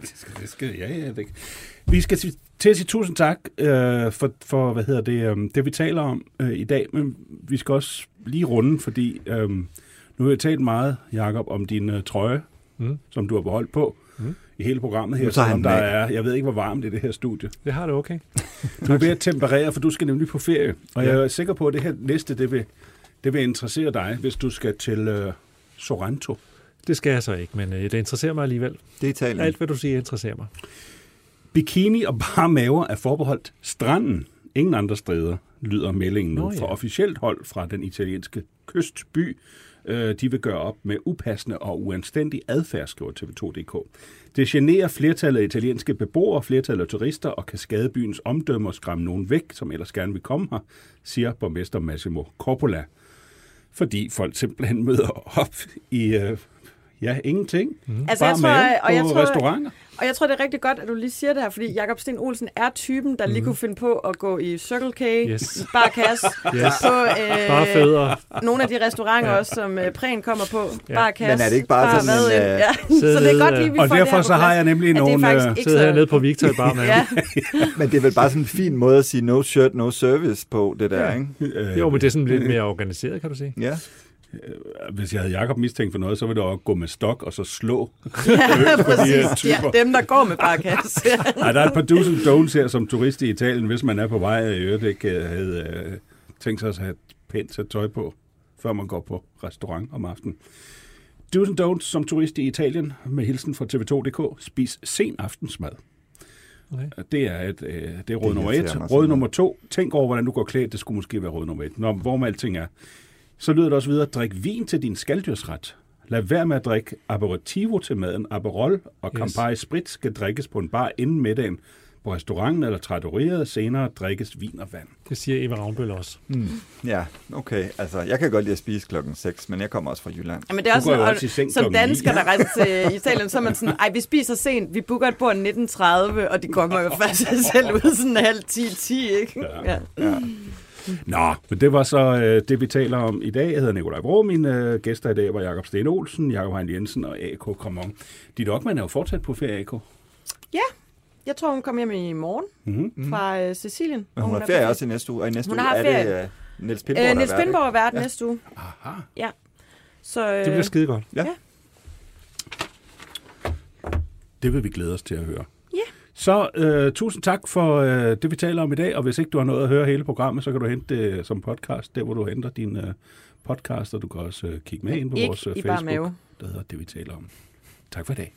Det skal, det skal, ja, ja, det. Vi skal til at sige tusind tak øh, for, for, hvad hedder det, øh, det vi taler om øh, i dag, men vi skal også lige runde, fordi øh, nu har jeg talt meget, Jakob, om din øh, trøje, Mm. som du har beholdt på Mm. i hele programmet her, han selvom der er, jeg ved ikke, hvor varmt det er det her studie. Det har det okay. Du er ved at temperere, for du skal nemlig på ferie, og Ja. jeg er sikker på, at det her næste, det vil, det vil interessere dig, hvis du skal til øh, Sorrento. Det skal jeg så ikke, men øh, det interesserer mig alligevel. Det er Italien. Alt, hvad du siger, interesserer mig. Bikini og bare maver er forbeholdt stranden. Ingen andre steder, lyder meldingen nu ja. fra officielt hold fra den italienske kystby. Øh, De vil gøre op med upassende og uanstændig adfærd, skriver TV2.dk. Det generer flertallet af italienske beboere, flertallet af turister og kan skade byens omdømme og skræmme nogen væk, som ellers gerne vil komme her, siger borgmester Massimo Coppola. Fordi folk simpelthen møder op i, øh, ja, ingenting. Mm. Altså, jeg tror, og jeg på tror, restauranter. Og jeg tror, det er rigtig godt, at du lige siger det her, fordi Jakob Sten Olsen er typen, der lige kunne finde på at gå i Circle K, Yes. Bar Kasse, Yes. på øh, Bare nogle af de restauranter også, som øh, Præn kommer på. Ja. Bar Kasse, Men er det ikke bare Bar sådan en, Hvad, øh, ja. sidde Så det er godt lige, vi Og får det derfor her så har jeg nemlig det er nogle... øh, ikke Sidder så- hernede på Victor i bar med Ja, Men det er vel bare sådan en fin måde at sige no shirt, no service på, det der, ikke? øh, Jo, men det er sådan lidt mere organiseret, kan du sige. Ja. Hvis jeg havde Jakob mistænkt for noget, så ville det også gå med stok og så slå. ja, præcis. Ja, typer. dem, der går med Bar Kasse. Ej, der er et par do's and don'ts her som turist i Italien, hvis man er på vej og i øvrigt ikke øh, havde øh, tænkt sig at have pænt sæt tøj på, før man går på restaurant om aftenen. Do's and don'ts som turist i Italien med hilsen fra TV2.dk. Spis sen aftensmad. Okay. Det er, et, øh, det er råd Det nummer et. Råd nummer to. Tænk over, hvordan du går klædt. Det skulle måske være råd nummer et. Nå, hvor med alting er. Så lyder det også videre. Drik vin til din skalddyrsret. Lad være med at drikke aperitivo til maden. Aperol og Yes. Campari Sprit skal drikkes på en bar inden middagen. På restauranten eller trattoriet senere drikkes vin og vand. Det siger Eva Ravnbøl også. Mm. Ja, okay. Altså, jeg kan godt lide at spise klokken 6, men jeg kommer også fra Jylland. Ja, men det er også også seng og, som dansker, der rejser til Italien, så er man sådan, ej, vi spiser sent, vi booker et bord 19.30, og de kommer jo faktisk selv ud sådan halv 10-10, ikke? Ja. Ja. Nå, men det var så øh, det, vi taler om i dag. Jeg hedder Nikolaj Vrå. Mine øh, gæster i dag var Jakob Sten Olsen, Jakob Hein Jensen og A.K. Kramon. Dit Ockmann er jo fortsat på ferie, A.K. Jeg tror, hun kommer hjem i morgen Mm-hmm. fra øh, Sicilien. Men og hun har er ferie også i næste uge, og i næste Hun uge har er ferie. det uh, Niels Pindborg, Øh, der Niels er Pindborg er vært Ja. næste uge. Aha. Så, øh, Det bliver skide godt. Det vil vi glæde os til at høre. Så øh, tusind tak for øh, det, vi taler om i dag, og hvis ikke du har noget at høre hele programmet, så kan du hente det som podcast, der hvor du henter din øh, podcast, og du kan også øh, kigge med ind på vores øh, Facebook, mave. der hedder Det, vi taler om. Tak for i dag.